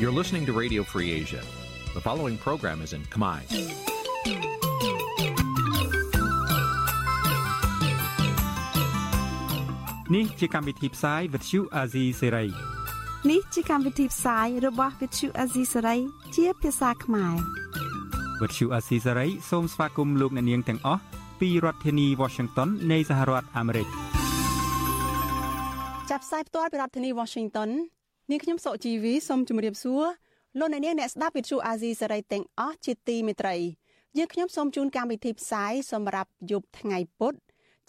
You're listening to Radio Free Asia. The following program is in Khmer. Nǐ chi càm bi tiệp xáy vệt chiu a zì sê ray នេះជាកម្មវិធីផ្សាយរបស់ Vithu Azisari ជាភាសាខ្មែរ វត្តឈូអាស៊ីសេរីសូមស្វាគមន៍លោកអ្នកនាងទាំងអស់ពីរដ្ឋធានី Washington នៃសហរដ្ឋអាមេរិក ចាប់ផ្សាយផ្ទាល់ពីរដ្ឋធានី Washington នាងខ្ញុំសុកជីវីសូមជម្រាបសួរលោកអ្នកនាងអ្នកស្ដាប់វិទ្យុអាស៊ីសេរីទាំងអស់ជាទីមេត្រីយើងខ្ញុំសូមជូនកម្មវិធីផ្សាយសម្រាប់យប់ថ្ងៃពុធ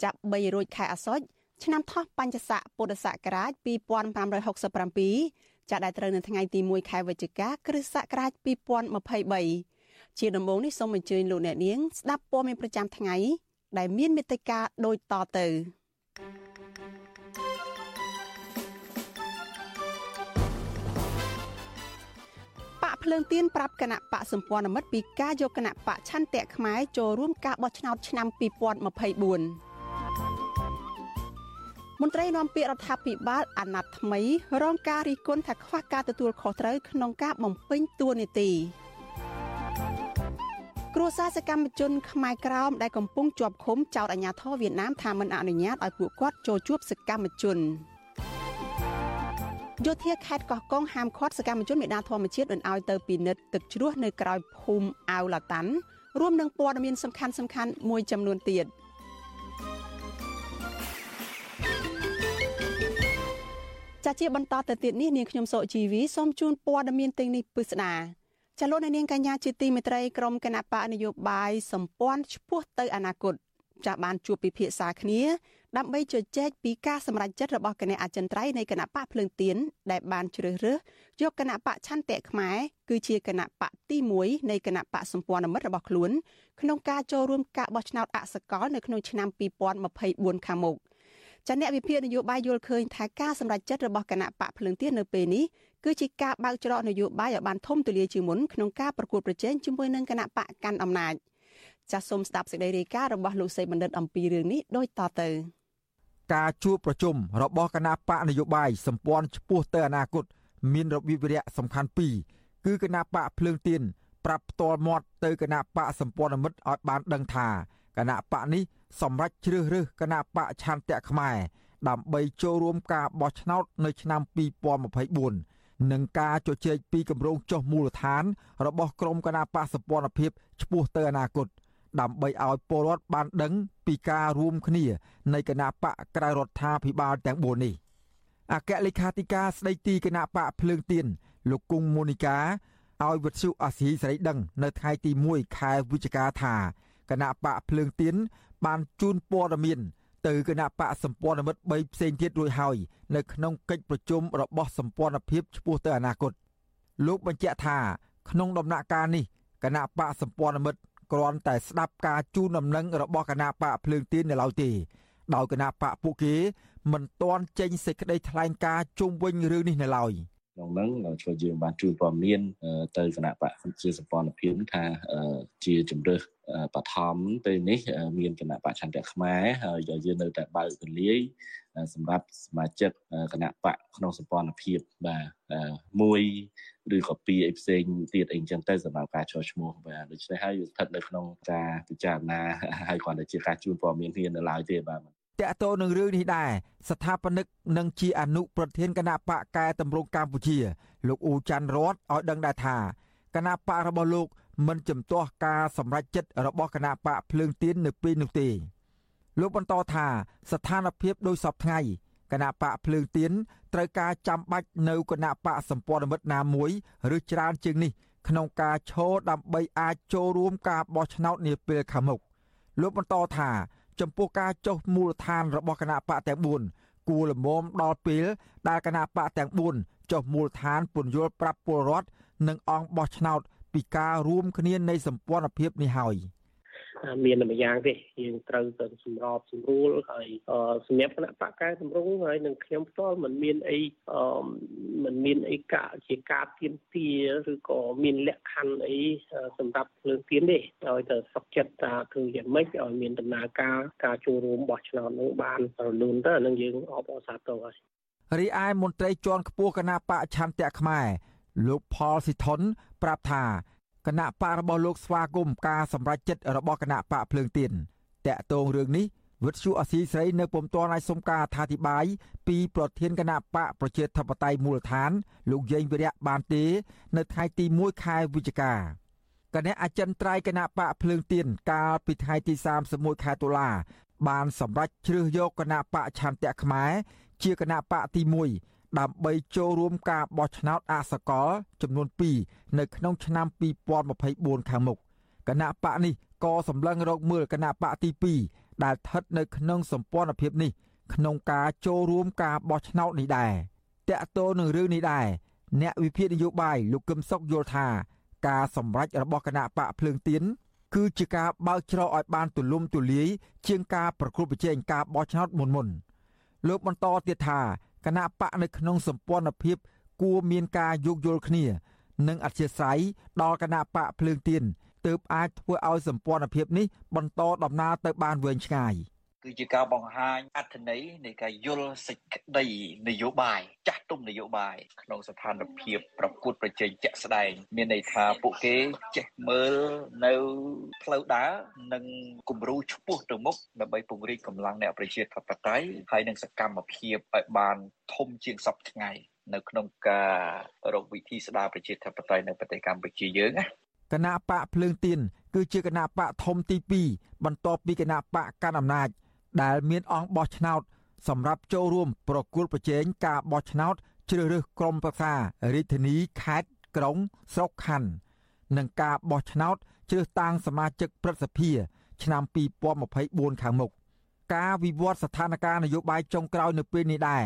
ចាប់3រោចខែអាសត់ឆ្នាំថោះបញ្ញស័កពុទ្ធសករាជ2567ចាប់ដែលត្រូវនៅថ្ងៃទី1ខែវិច្ឆិកាគ្រិស្តសករាជ2023ជាដំបូងនេះសូមអញ្ជើញលោកអ្នកនាងស្ដាប់ព័ត៌មានប្រចាំថ្ងៃដែលមានមេត្តាដូចតទៅ បាក់ភ្លើងទៀនប្រាប់គណៈបកសម្ព័ន្ធមិត្តពីការយកគណៈបកឆន្ទៈខ្មែរចូលរួមការបោះឆ្នោតឆ្នាំ2024មន្ត្រីនាំពាក្យរដ្ឋាភិបាលអាណត្តិថ្មី រងការរិះគន់ថាខ្វះការទទួលខុសត្រូវក្នុងការបំពេញតួនាទីគ្រួសារសកម្មជនខ្មែរក្រោមដែលកំពុងជាប់ឃុំចោទអាជ្ញាធរវៀតណាមថាមិនអនុញ្ញាតឲ្យពួកគាត់ចូលជួបសកម្មជន យោធាខេត្តកោះកុងហាមឃាត់សកម្មជនមេដាធម្មជាតិមិនឲ្យទៅពិនិត្យទឹកជ្រោះនៅក្រៅភូមិអាវឡាតាន់រួមនឹងព័ត៌មានសំខាន់សំខាន់មួយចំនួនទៀត។ចាជាបន្តទៅទៀតនេះនាងខ្ញុំសុជីវីសូមជូនព័ត៌មានទាំងនេះពិស្ដាចលនានាងកញ្ញាជាទីមេត្រីក្រុមគណៈបកនយោបាយសម្ព័ន្ធឆ្ពោះទៅអនាគត ចាស់បានជួបពិភាក្សាគ្នាដើម្បីជជែកពីការសម្រេចចិត្តរបស់គណៈអចិន្ត្រៃយ៍នៃគណៈបកភ្លើងទៀនដែលបានជ្រើសរើសយកគណៈបកឆន្ទៈខ្មែរគឺជាគណៈបកទី1នៃគណៈបកសម្ព័ន្ធមិត្តរបស់ខ្លួនក្នុងការចូលរួមការបោះឆ្នោតអសកលនៅក្នុងឆ្នាំ2024ខាងមុខចាអ្នកវិភាគនយោបាយយល់ឃើញថាការសម្រេចចិត្តរបស់គណៈបកភ្លើងទៀននៅពេលនេះគឺជាការបើកច្រកនយោបាយឲ្យបានធំទូលាយជាងមុនក្នុងការប្រកួតប្រជែងជាមួយនឹងគណៈបកកាន់អំណាច ចាសសូមស្ដាប់សេចក្តីរាយការណ៍របស់លោកសេបណ្ឌិតអំពីរឿងនេះដូចតទៅការជួបប្រជុំរបស់គណៈបកនយោបាយសម្ព័ន្ធឆ្ពោះទៅអនាគតមានរបៀបវិរៈសំខាន់ពីរគឺគណៈបកភ្លើងទៀនប្រាប់ផ្ទាល់មាត់ទៅគណៈបកសម្ព័ន្ធមិត្តឲ្យបានដឹងថាគណៈបកនេះសម្រាប់ជ្រើសរើសគណៈបកឆន្ទៈខ្មែរដើម្បីចូលរួមការបោះឆ្នោតនៅឆ្នាំ2024និងការជជែកពីគម្រោងចុះមូលដ្ឋានរបស់ក្រមគណៈបកសម្ព័ន្ធភាពឆ្ពោះទៅអនាគត ដើម្បីឲ្យពលរដ្ឋបានដឹងពីការរួមគ្នានៃគណៈបកក្រៅរដ្ឋាភិបាលទាំង4នេះអគ្គលេខាធិការស្ដីទីគណៈបកភ្លើងទៀនលោកគង់មូនីកាឲ្យវិទ្យុអាស៊ីសេរីដឹង នៅថ្ងៃទី1ខែវិច្ឆិកាថាគណៈបកភ្លើងទៀនបានជូនព័ត៌មានទៅគណៈបកសម្ព័ន្ធមិត្ត3ផ្សេងទៀតរួចហើយនៅក្នុងកិច្ចប្រជុំរបស់សម្ព័ន្ធភាពឆ្ពោះទៅអនាគតលោកបញ្ជាក់ថាក្នុងដំណាក់កាលនេះគណៈបកសម្ព័ន្ធមិត្ត គ្រាន់តែស្ដាប់ការជូនដំណឹងរបស់គណៈបកភ្លើងទៀននៅឡើយទេដោយគណៈបកពួកគេមិនទាន់ចេញសេចក្តីថ្លែងការណ៍ជុំវិញរឿងនេះនៅឡើយក្នុងហ្នឹងជួយយើងបានជួយព័ត៌មានទៅគណៈបកជាសម្ព័ន្ធភាពថាជាជំរើសបឋមពេលនេះមានគណៈបច្ឆន្ទៈខ្មែរហើយយើងនៅតែបើកពលាយ សម្រាប់សមាជិកគណៈបកក្នុងសម្ព័ន្ធភាពបាទមួយឬក៏ពីរអីផ្សេងទៀតអីចឹងទៅសម្រាប់ការចូលឈ្មោះបាទដូច្នេះហើយស្ថិតនៅក្នុងការពិចារណាហើយគ្រាន់តែជាការជូនព័ត៌មានគ្នានៅឡើយទេបាទតកតទៅនឹងរឿងនេះដែរស្ថាបនិកនិងជាអនុប្រធានគណៈបកកែតម្រង់កម្ពុជា លោកអ៊ូច័ន្ទរតឲ្យដឹងដែរថាគណៈបករបស់លោកមិនជំទាស់ការសម្រេចចិត្តរបស់គណៈបកភ្លើងទៀននៅពេលនោះទេ លោកបន្តថាស្ថានភាពដោយសពថ្ងៃគណៈបកភ្លើងទៀនត្រូវការចាំបាច់នៅគណៈបកសម្ព័ន្ធមិត្តណាមួយឬច្រើនជាងនេះ ក្នុងការឈរដើម្បីអាចចូលរួមការបោះឆ្នោតនាពេលខាងមុខលោកបន្តថាចំពោះការចុះមូលដ្ឋានរបស់គណៈបកទាំង4គួរលំមដល់ពេលដែលគណៈបកទាំង4ចុះមូលដ្ឋានពន្យល់ប្រាប់ពលរដ្ឋនិងអង្គបោះឆ្នោតពីការរួមគ្នានៃសម្ព័ន្ធភាពនេះហើយ មានតែម្យ៉ាងទេយើងត្រូវទៅសម្របសម្រួលហើយសម្រាប់គណៈបកកែតម្រង់ហើយនឹងខ្ញុំផ្ទាល់មិនមានអីមិនមានអីកាជាការទៀមទាឬក៏មានលក្ខខណ្ឌអីសម្រាប់ភ្លើងទៀនទេឲ្យទៅសុខចិត្តថាគឺយ៉ាងម៉េចឲ្យមានដំណើរការការចូលរួមបោះឆ្នោតនោះបានរលូនទៅអានឹងយើងអបអរសាទរហើយរីឯមន្ត្រីជាន់ខ្ពស់គណៈបកឆន្ទៈខ្មែរលោកផលស៊ីថុនប្រាប់ថា គណៈបករបស់លោកស្វាគមន៍ការសម្រេចចិត្តរបស់គណៈបកភ្លើងទៀនតាក់ទងរឿងនេះវិទ្យុអស៊ីស្រីនៅពុំទាន់អាចសុំការអធិប្បាយពីប្រធានគណៈបកប្រជាធិបតេយ្យមូលដ្ឋាន លោកយេងវិរៈបានទេ នៅថ្ងៃទី1ខែវិច្ឆិកាគណៈអចិន្ត្រៃយ៍គណៈបកភ្លើងទៀនកាលពីថ្ងៃទី31ខែតុលាបានសម្រេចជ្រើសយកគណៈបកឆន្ទៈខ្មែរជាគណៈបកទី1 ដើម្បីចូលរួមការបោះឆ្នោតអសកលចំនួន2នៅក្នុងឆ្នាំ2024ខាងមុខគណៈបកនេះក៏សម្លឹងរកមើលគណៈបកទី2ដែលស្ថិតនៅក្នុងសម្ព័ន្ធភាពនេះក្នុងការចូលរួមការបោះឆ្នោតនេះដែរតកតោនឹងរឿងនេះដែរអ្នកវិភាគនយោបាយលោកកឹមសុខយល់ថា ការសម្រេចរបស់គណៈបកភ្លើងទៀនគឺជាការបើកច្រកឲ្យបានទូលំទូលាយជាងការប្រគល់ប្រជែងការបោះឆ្នោតមុនមុនលោកបន្តទៀតថា គណៈបកនៅក្នុងសម្ព័ន្ធភាពគួរមានការយោគយល់គ្នា និងអធិស្ឋានដល់គណៈបកភ្លើងទៀនទើបអាចធ្វើឲ្យសម្ព័ន្ធភាពនេះបន្តដំណើរទៅបានវែងឆ្ងាយ។ គឺជាការបង្ហាញអត្ថន័យនៃការយល់សេចក្តីនយោបាយចាស់ទុំនយោបាយក្នុងស្ថានភាពប្រកួតប្រជែងជាក់ស្ដែងមានន័យថាពួកគេចេះមើលនៅផ្លូវដើរនិងគំរូឆ្ពោះទៅមុខដើម្បីពង្រីកកម្លាំងអ្នកប្រជាធិបតេយ្យហើយនិងសកម្មភាពឲ្យបានធំជាងសពថ្ងៃនៅក្នុងការរកវិធីស្ដារប្រជាធិបតេយ្យនៅប្រទេសកម្ពុជាយើងណាគណៈបកភ្លើងទៀនគឺជាគណៈបកធំទី2បន្ទាប់ពីគណៈបកកាន់អំណាច ដែលមានអង្គបោះឆ្នោតសម្រាប់ចូលរួមប្រគល់ប្រជែងការបោះឆ្នោតជ្រើសរើសក្រុមប្រឹក្សារាជធានីខេត្តក្រុងស្រុកខណ្ឌនិងការបោះឆ្នោតជ្រើសតាំងសមាជិកព្រឹទ្ធសភា ឆ្នាំ2024ខាងមុខការវិវត្តស្ថានភាពនយោបាយចុងក្រោយនៅពេលនេះដែរ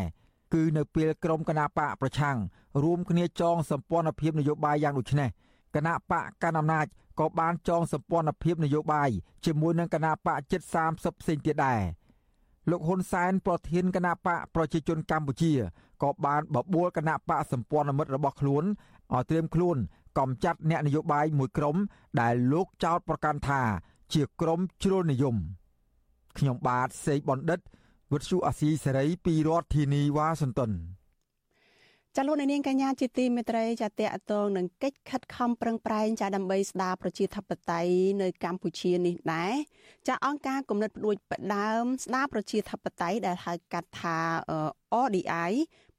គឺនៅពេលក្រុមគណៈបកប្រឆាំងរួមគ្នាចងសម្ព័ន្ធភាពនយោបាយយ៉ាងដូចនេះ គណៈបកកណ្ដាលអំណាចក៏បានចងសម្ព័ន្ធភាពនយោបាយជាមួយនឹងគណៈបកជិត30ផ្សេងទៀតដែរលោកហ៊ុនសែនប្រធានគណៈបកប្រជាជនកម្ពុជាក៏បានបបួលគណៈបកសម្ព័ន្ធមិត្តរបស់ខ្លួនឲ្យត្រៀមខ្លួនកំចាត់អ្នកនយោបាយមួយក្រុមដែលលោកចោទប្រកាន់ថាជាក្រុមជ្រុលនិយមខ្ញុំបាទសេកបណ្ឌិតវុទ្ធុអាស៊ីសេរីពីរដ្ឋធានីវ៉ាស៊ីនតោន ចាលោកនាងកញ្ញាជាទីមេត្រីចាតកតងនឹងកិច្ចខិតខំប្រឹងប្រែងចាដើម្បីស្ដារប្រជាធិបតេយ្យនៅកម្ពុជានេះដែរចាអង្គការគំនិតផ្ដួចផ្ដើមស្ដារប្រជាធិបតេយ្យដែលហៅកាត់ថា ODI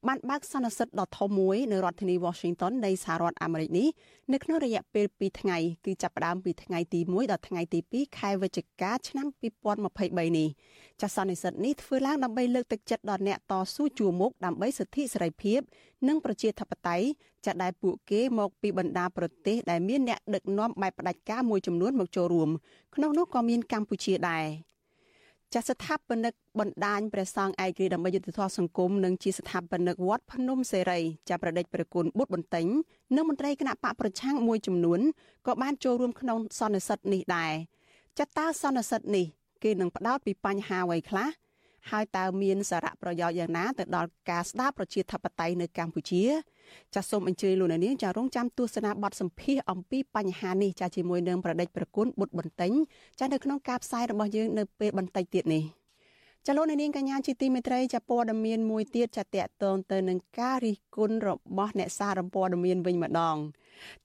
បានបើកសន្និសីទដ៏ធំមួយនៅរដ្ឋធានី Washington នៃសហរដ្ឋអាមេរិកនេះនៅក្នុងរយៈពេល2ថ្ងៃគឺចាប់ផ្ដើមពីថ្ងៃទី1ដល់ថ្ងៃទី2ខែវិច្ឆិកាឆ្នាំ2023នេះចាសន្និសីទនេះធ្វើឡើងដើម្បីលើកទឹកចិត្តដល់អ្នកតស៊ូជួរមុខដើម្បីសិទ្ធិសេរីភាពនិងប្រជាធិបតេយ្យចាដែលពួកគេមកពីបណ្ដាប្រទេសដែលមានអ្នកដឹកនាំបែបផ្ដាច់ការមួយចំនួនមកចូលរួមក្នុងនោះក៏មានកម្ពុជាដែរ ចាស់ស្ថាបនិកបណ្ដាញព្រះសង្ឃឯករាជ្យដើម្បីយុត្តិធម៌សង្គមនិងជាស្ថាបនិកវត្តភ្នំសេរីចាប់ប្រដេចប្រគុណបុត្របន្ទិញនិងមន្ត្រីគណៈបកប្រឆាំងមួយចំនួនក៏បានចូលរួមក្នុងសន្និសីទនេះដែរចាតើសន្និសីទនេះគេនឹងផ្ដោតពីបញ្ហាអ្វីខ្លះហើយតើមានសារៈប្រយោជន៍យ៉ាងណាទៅដល់ការស្ដារប្រជាធិបតេយ្យនៅកម្ពុជា ចាសសូមអញ្ជើញលោកអ្នកនាងចារងចាំទស្សនាបទសម្ភាសអំពីបញ្ហានេះចាជាមួយនឹងប្រដេចប្រគុណបុត្របន្ទិញចានៅក្នុងការផ្សាយរបស់យើងនៅពេលបន្តិចទៀតនេះចលនានាងកញ្ញាជាទីមេត្រីចាព័ត៌មានមួយទៀតចាតកតងទៅនឹងការរិះគន់របស់អ្នកសារព័ត៌មានវិញម្ដង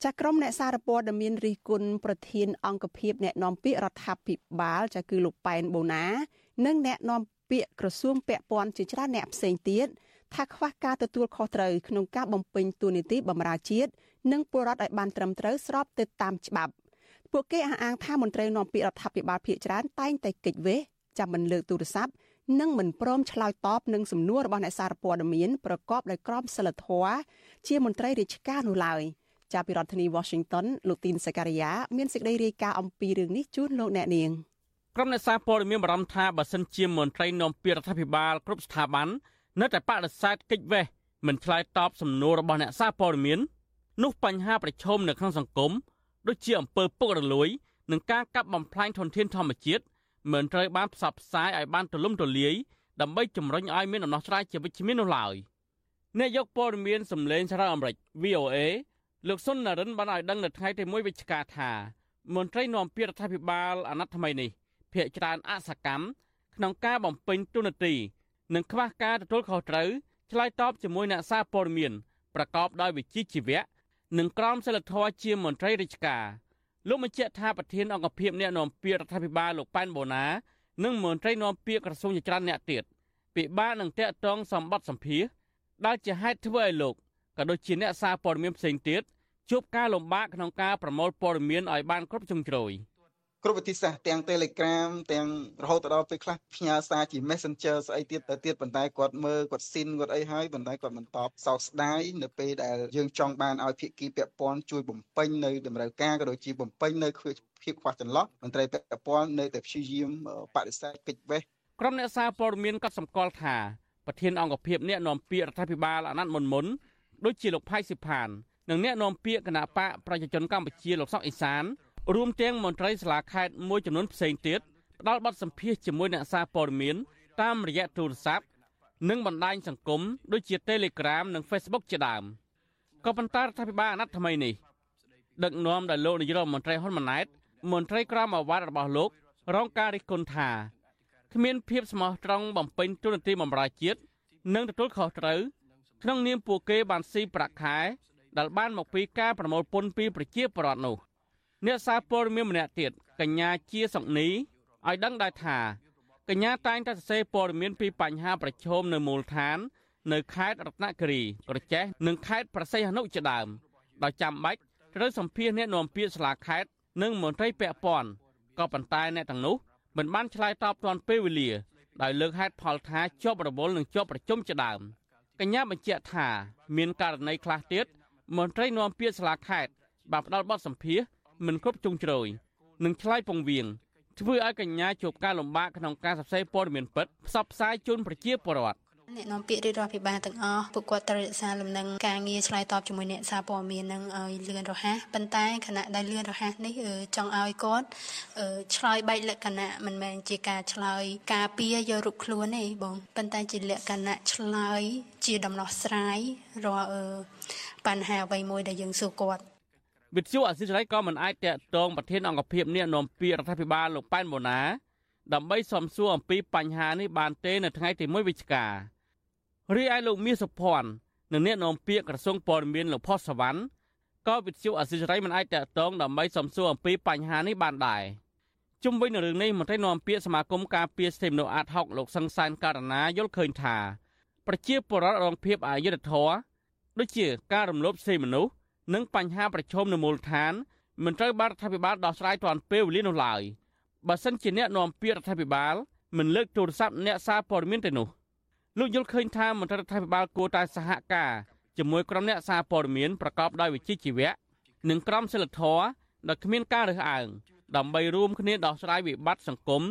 ចាក្រុមអ្នកសារព័ត៌មានរិះគន់ប្រធានអង្គភិបអ្នកណែនាំពាក្យរដ្ឋាភិបាលចាគឺលោកប៉ែនបូណា និងអ្នកណែនាំពាក្យក្រសួងពាក់ព័ន្ធជាច្រើនអ្នកផ្សេងទៀត ថាខ្វះការទទួលខុសត្រូវក្នុងការបំពេញតួនាទីបម្រើជាតិនិងពលរដ្ឋឲ្យបានត្រឹមត្រូវស្របទៅតាមច្បាប់ពួកគេអះអាងថាមន្ត្រីនាំពាក្យរដ្ឋាភិបាលភាគច្រើនតែងតែកិច្ចវេះចាំមិនលើកទូរស័ព្ទនិងមិនព្រមឆ្លើយតបនឹងសំណួររបស់អ្នកសារព័ត៌មានប្រកបដោយក្រមសីលធម៌ជាមន្ត្រីរាជការនោះឡើយចាប់ពីរដ្ឋធានី Washington លោកទីនសការីយ៉ាមានសេចក្តីរាយការណ៍អំពីរឿងនេះជូនលោកអ្នកនាងក្រុមអ្នកសារព័ត៌មានបារម្ភថាបើសិនជាមន្ត្រីនាំពាក្យរដ្ឋាភិបាលគ្រប់ស្ថាប័ន នៅតែបដិសេធកិច្ចវេះមិនឆ្លើយតបសំណួររបស់អ្នកសារព័ត៌មាននោះបញ្ហាប្រឈមនៅក្នុងសង្គមដូចជាអំពើពុករលួយនិងការកាប់បំផ្លាញធនធានធម្មជាតិមិនត្រូវបានផ្សព្វផ្សាយឲ្យបានទូលំទូលាយដើម្បីជំរុញឲ្យមានដំណោះស្រាយជាវិជ្ជមាននោះឡើយនាយកព័ត៌មានសម្លេងសារអាមេរិក VOA លោកសុននរិនបានឲ្យដឹងនៅថ្ងៃទី1វិច្ឆិកាថាមន្ត្រីនាំពាក្យរដ្ឋាភិបាលអាណត្តិថ្មីនេះភាកច្រើនអសកម្មក្នុងការបំពេញទូនាទី និងខ្វះការទទួលខុសត្រូវឆ្លើយតបជាមួយអ្នកសារព័ត៌មានប្រកបដោយវិជ្ជាជីវៈនិងក្រមសីលធម៌ជាមន្ត្រីរាជការលោកបញ្ជាក់ថាប្រធានអង្គភិបអ្នកនាំពាក្យរដ្ឋាភិបាលលោកប៉ែនបូណា និងមន្ត្រីនាំពាក្យក្រសួងជាច្រើនអ្នកទៀតពិបាកនឹងតាក់ទងសម្បត្តិសម្ភារដែលជាហេតុធ្វើឲ្យលោកក៏ដូចជាអ្នកសារព័ត៌មានផ្សេងទៀតជួបការលំបាកក្នុងការប្រមូលព័ត៌មានឲ្យបានគ្រប់ជ្រុងជ្រោយ។ គ្រប់វិធីសាស្ត្រទាំង Telegram ទាំងរហូតដល់ពេលខ្លះផ្ញើសារជា Messenger ស្អីទៀតទៅទៀតប៉ុន្តែគាត់មើលគាត់ស៊ីនគាត់អីហើយប៉ុន្តែគាត់មិនតបសោកស្ដាយនៅពេលដែលយើងចង់បានឲ្យភាគីពាក់ព័ន្ធជួយបំពេញនៅតម្រូវការក៏ដូចជាបំពេញនៅភាពខ្វះចន្លោះមន្ត្រីពាក់ព័ន្ធនៅតែព្យាយាមបដិសេធកិច្ចវេះក្រុមអ្នកសារព័ត៌មានក៏សម្គាល់ថាប្រធានអង្គភិបអ្នកនាំពាក្យរដ្ឋាភិបាលអាណត្តិមុនមុនដូចជាលោកផៃសិផាននិងអ្នកនាំពាក្យគណៈបកប្រជាជនកម្ពុជាលោកសុកអេសាន រួមទាំងមន្ត្រីសាលាខេត្តមួយចំនួនផ្សេងទៀតផ្ដល់បទសម្ភាសជាមួយអ្នកសារព័ត៌មានតាមរយៈទូរស័ព្ទនិងបណ្ដាញសង្គមដូចជា Telegram និង Facebook ជាដើមក៏ប៉ុន្តែរដ្ឋាភិបាលអាណត្តិថ្មីនេះដឹកនាំដោយលោកនាយរដ្ឋមន្ត្រីហ៊ុនម៉ាណែតមន្ត្រីក្រមអាវ៉ាត់របស់លោករងការរិះគន់ថាគ្មានភាពស្មោះត្រង់បំពេញទូនាទីបម្រើជាតិនិងទទួលខុសត្រូវក្នុងនាមពួកគេបានស៊ីប្រាក់ខែដែលបានមកពីការប្រមូលពន្ធពីប្រជាពលរដ្ឋនោះ អ្នកសារព័ត៌មានម្នាក់ទៀតកញ្ញាជាសុកនីឲ្យដឹងដែរថាកញ្ញាតែងតែសរសេរព័ត៌មានពីបញ្ហាប្រឈមនៅមូលដ្ឋាន នៅខេត្តរតនគិរីក្រចេះនិងខេត្តប្រសិទ្ធអនុជាដើមដោយចាំបាច់ត្រូវសម្ភាសអ្នកនាំពាក្យសាលាខេត្តនិងមន្ត្រីពាក់ព័ន្ធក៏ប៉ុន្តែអ្នកទាំងនោះមិនបានឆ្លើយតបទាន់ពេលវេលាដោយលើកហេតុផលថាជាប់រវល់និងជាប់ប្រជុំជាដើមកញ្ញាបញ្ជាក់ថា មានករណីខ្លះទៀតមន្ត្រីនាំពាក្យសាលាខេត្តបានផ្ដល់បទសម្ភាស មិនគ្រប់ជ្រុងជ្រោយនិងឆ្លើយពងវៀងធ្វើឲ្យកញ្ញាជួបការលំបាកក្នុងការសរសេរព័ត៌មានពិតផ្សព្វផ្សាយជូនប្រជាពលរដ្ឋអ្នកនាំពាក្យរាជរដ្ឋាភិបាលទាំងអស់ពួកគាត់ត្រូវរក្សាលំនឹងការងារឆ្លើយតបជាមួយអ្នកសារព័ត៌មាននឹងឲ្យលឿនរហ័សប៉ុន្តែខណៈដែលលឿនរហ័សនេះចង់ឲ្យគាត់ឆ្លើយបែកលក្ខណៈមិនមែនជាការឆ្លើយការពារយករូបខ្លួនទេបងប៉ុន្តែជាលក្ខណៈឆ្លើយជាដំណោះស្រាយរាល់បញ្ហាអ្វីមួយដែលយើងសួរគាត់ វិទ្យុអសិរ័យក៏មិនអាចតាក់ទងប្រធានអង្គភិបអ្នកនាំពាក្យរដ្ឋាភិបាលលោកប៉ែនបូណាដើម្បីសំសួរអំពីបញ្ហានេះបានទេនៅថ្ងៃទី1វិច្ឆិការីឯលោកមាសសុភ័ណ្ឌនិងអ្នកនាំពាក្យក្រសួងព័ត៌មានលោកផុសសវណ្ណក៏វិទ្យុអសិរ័យមិនអាចតាក់ទងដើម្បីសំសួរអំពីបញ្ហានេះបានដែរជុំវិញនឹងរឿងនេះមន្ត្រីនាំពាក្យសមាគមការពារសិទ្ធិមនុស្សអាតហុកលោកសង្សានករណាយល់ឃើញថា ប្រជាពលរដ្ឋរងភាពអយុត្តិធម៌ដូចជាការរំលោភសិទ្ធិមនុស្ស និងបញ្ហាប្រឈមនៅមូលដ្ឋានមិនត្រូវបានរដ្ឋាភិបាលដោះស្រាយទាន់ពេលវេលានោះឡើយបើសិនជាអ្នកនាំពាក្យរដ្ឋាភិបាលមិនលើកទូរស័ព្ទអ្នកសារព័ត៌មានទេនោះលោកយល់ឃើញថាមន្ត្រីរដ្ឋាភិបាលគួរតែសហការជាមួយក្រុមអ្នកសារព័ត៌មានប្រកបដោយវិជ្ជាជីវៈនិងក្រុមសិលធម៌ដែលគ្មានការរើសអើងដើម្បីរួមគ្នាដោះស្រាយវិបត្តិសង្គម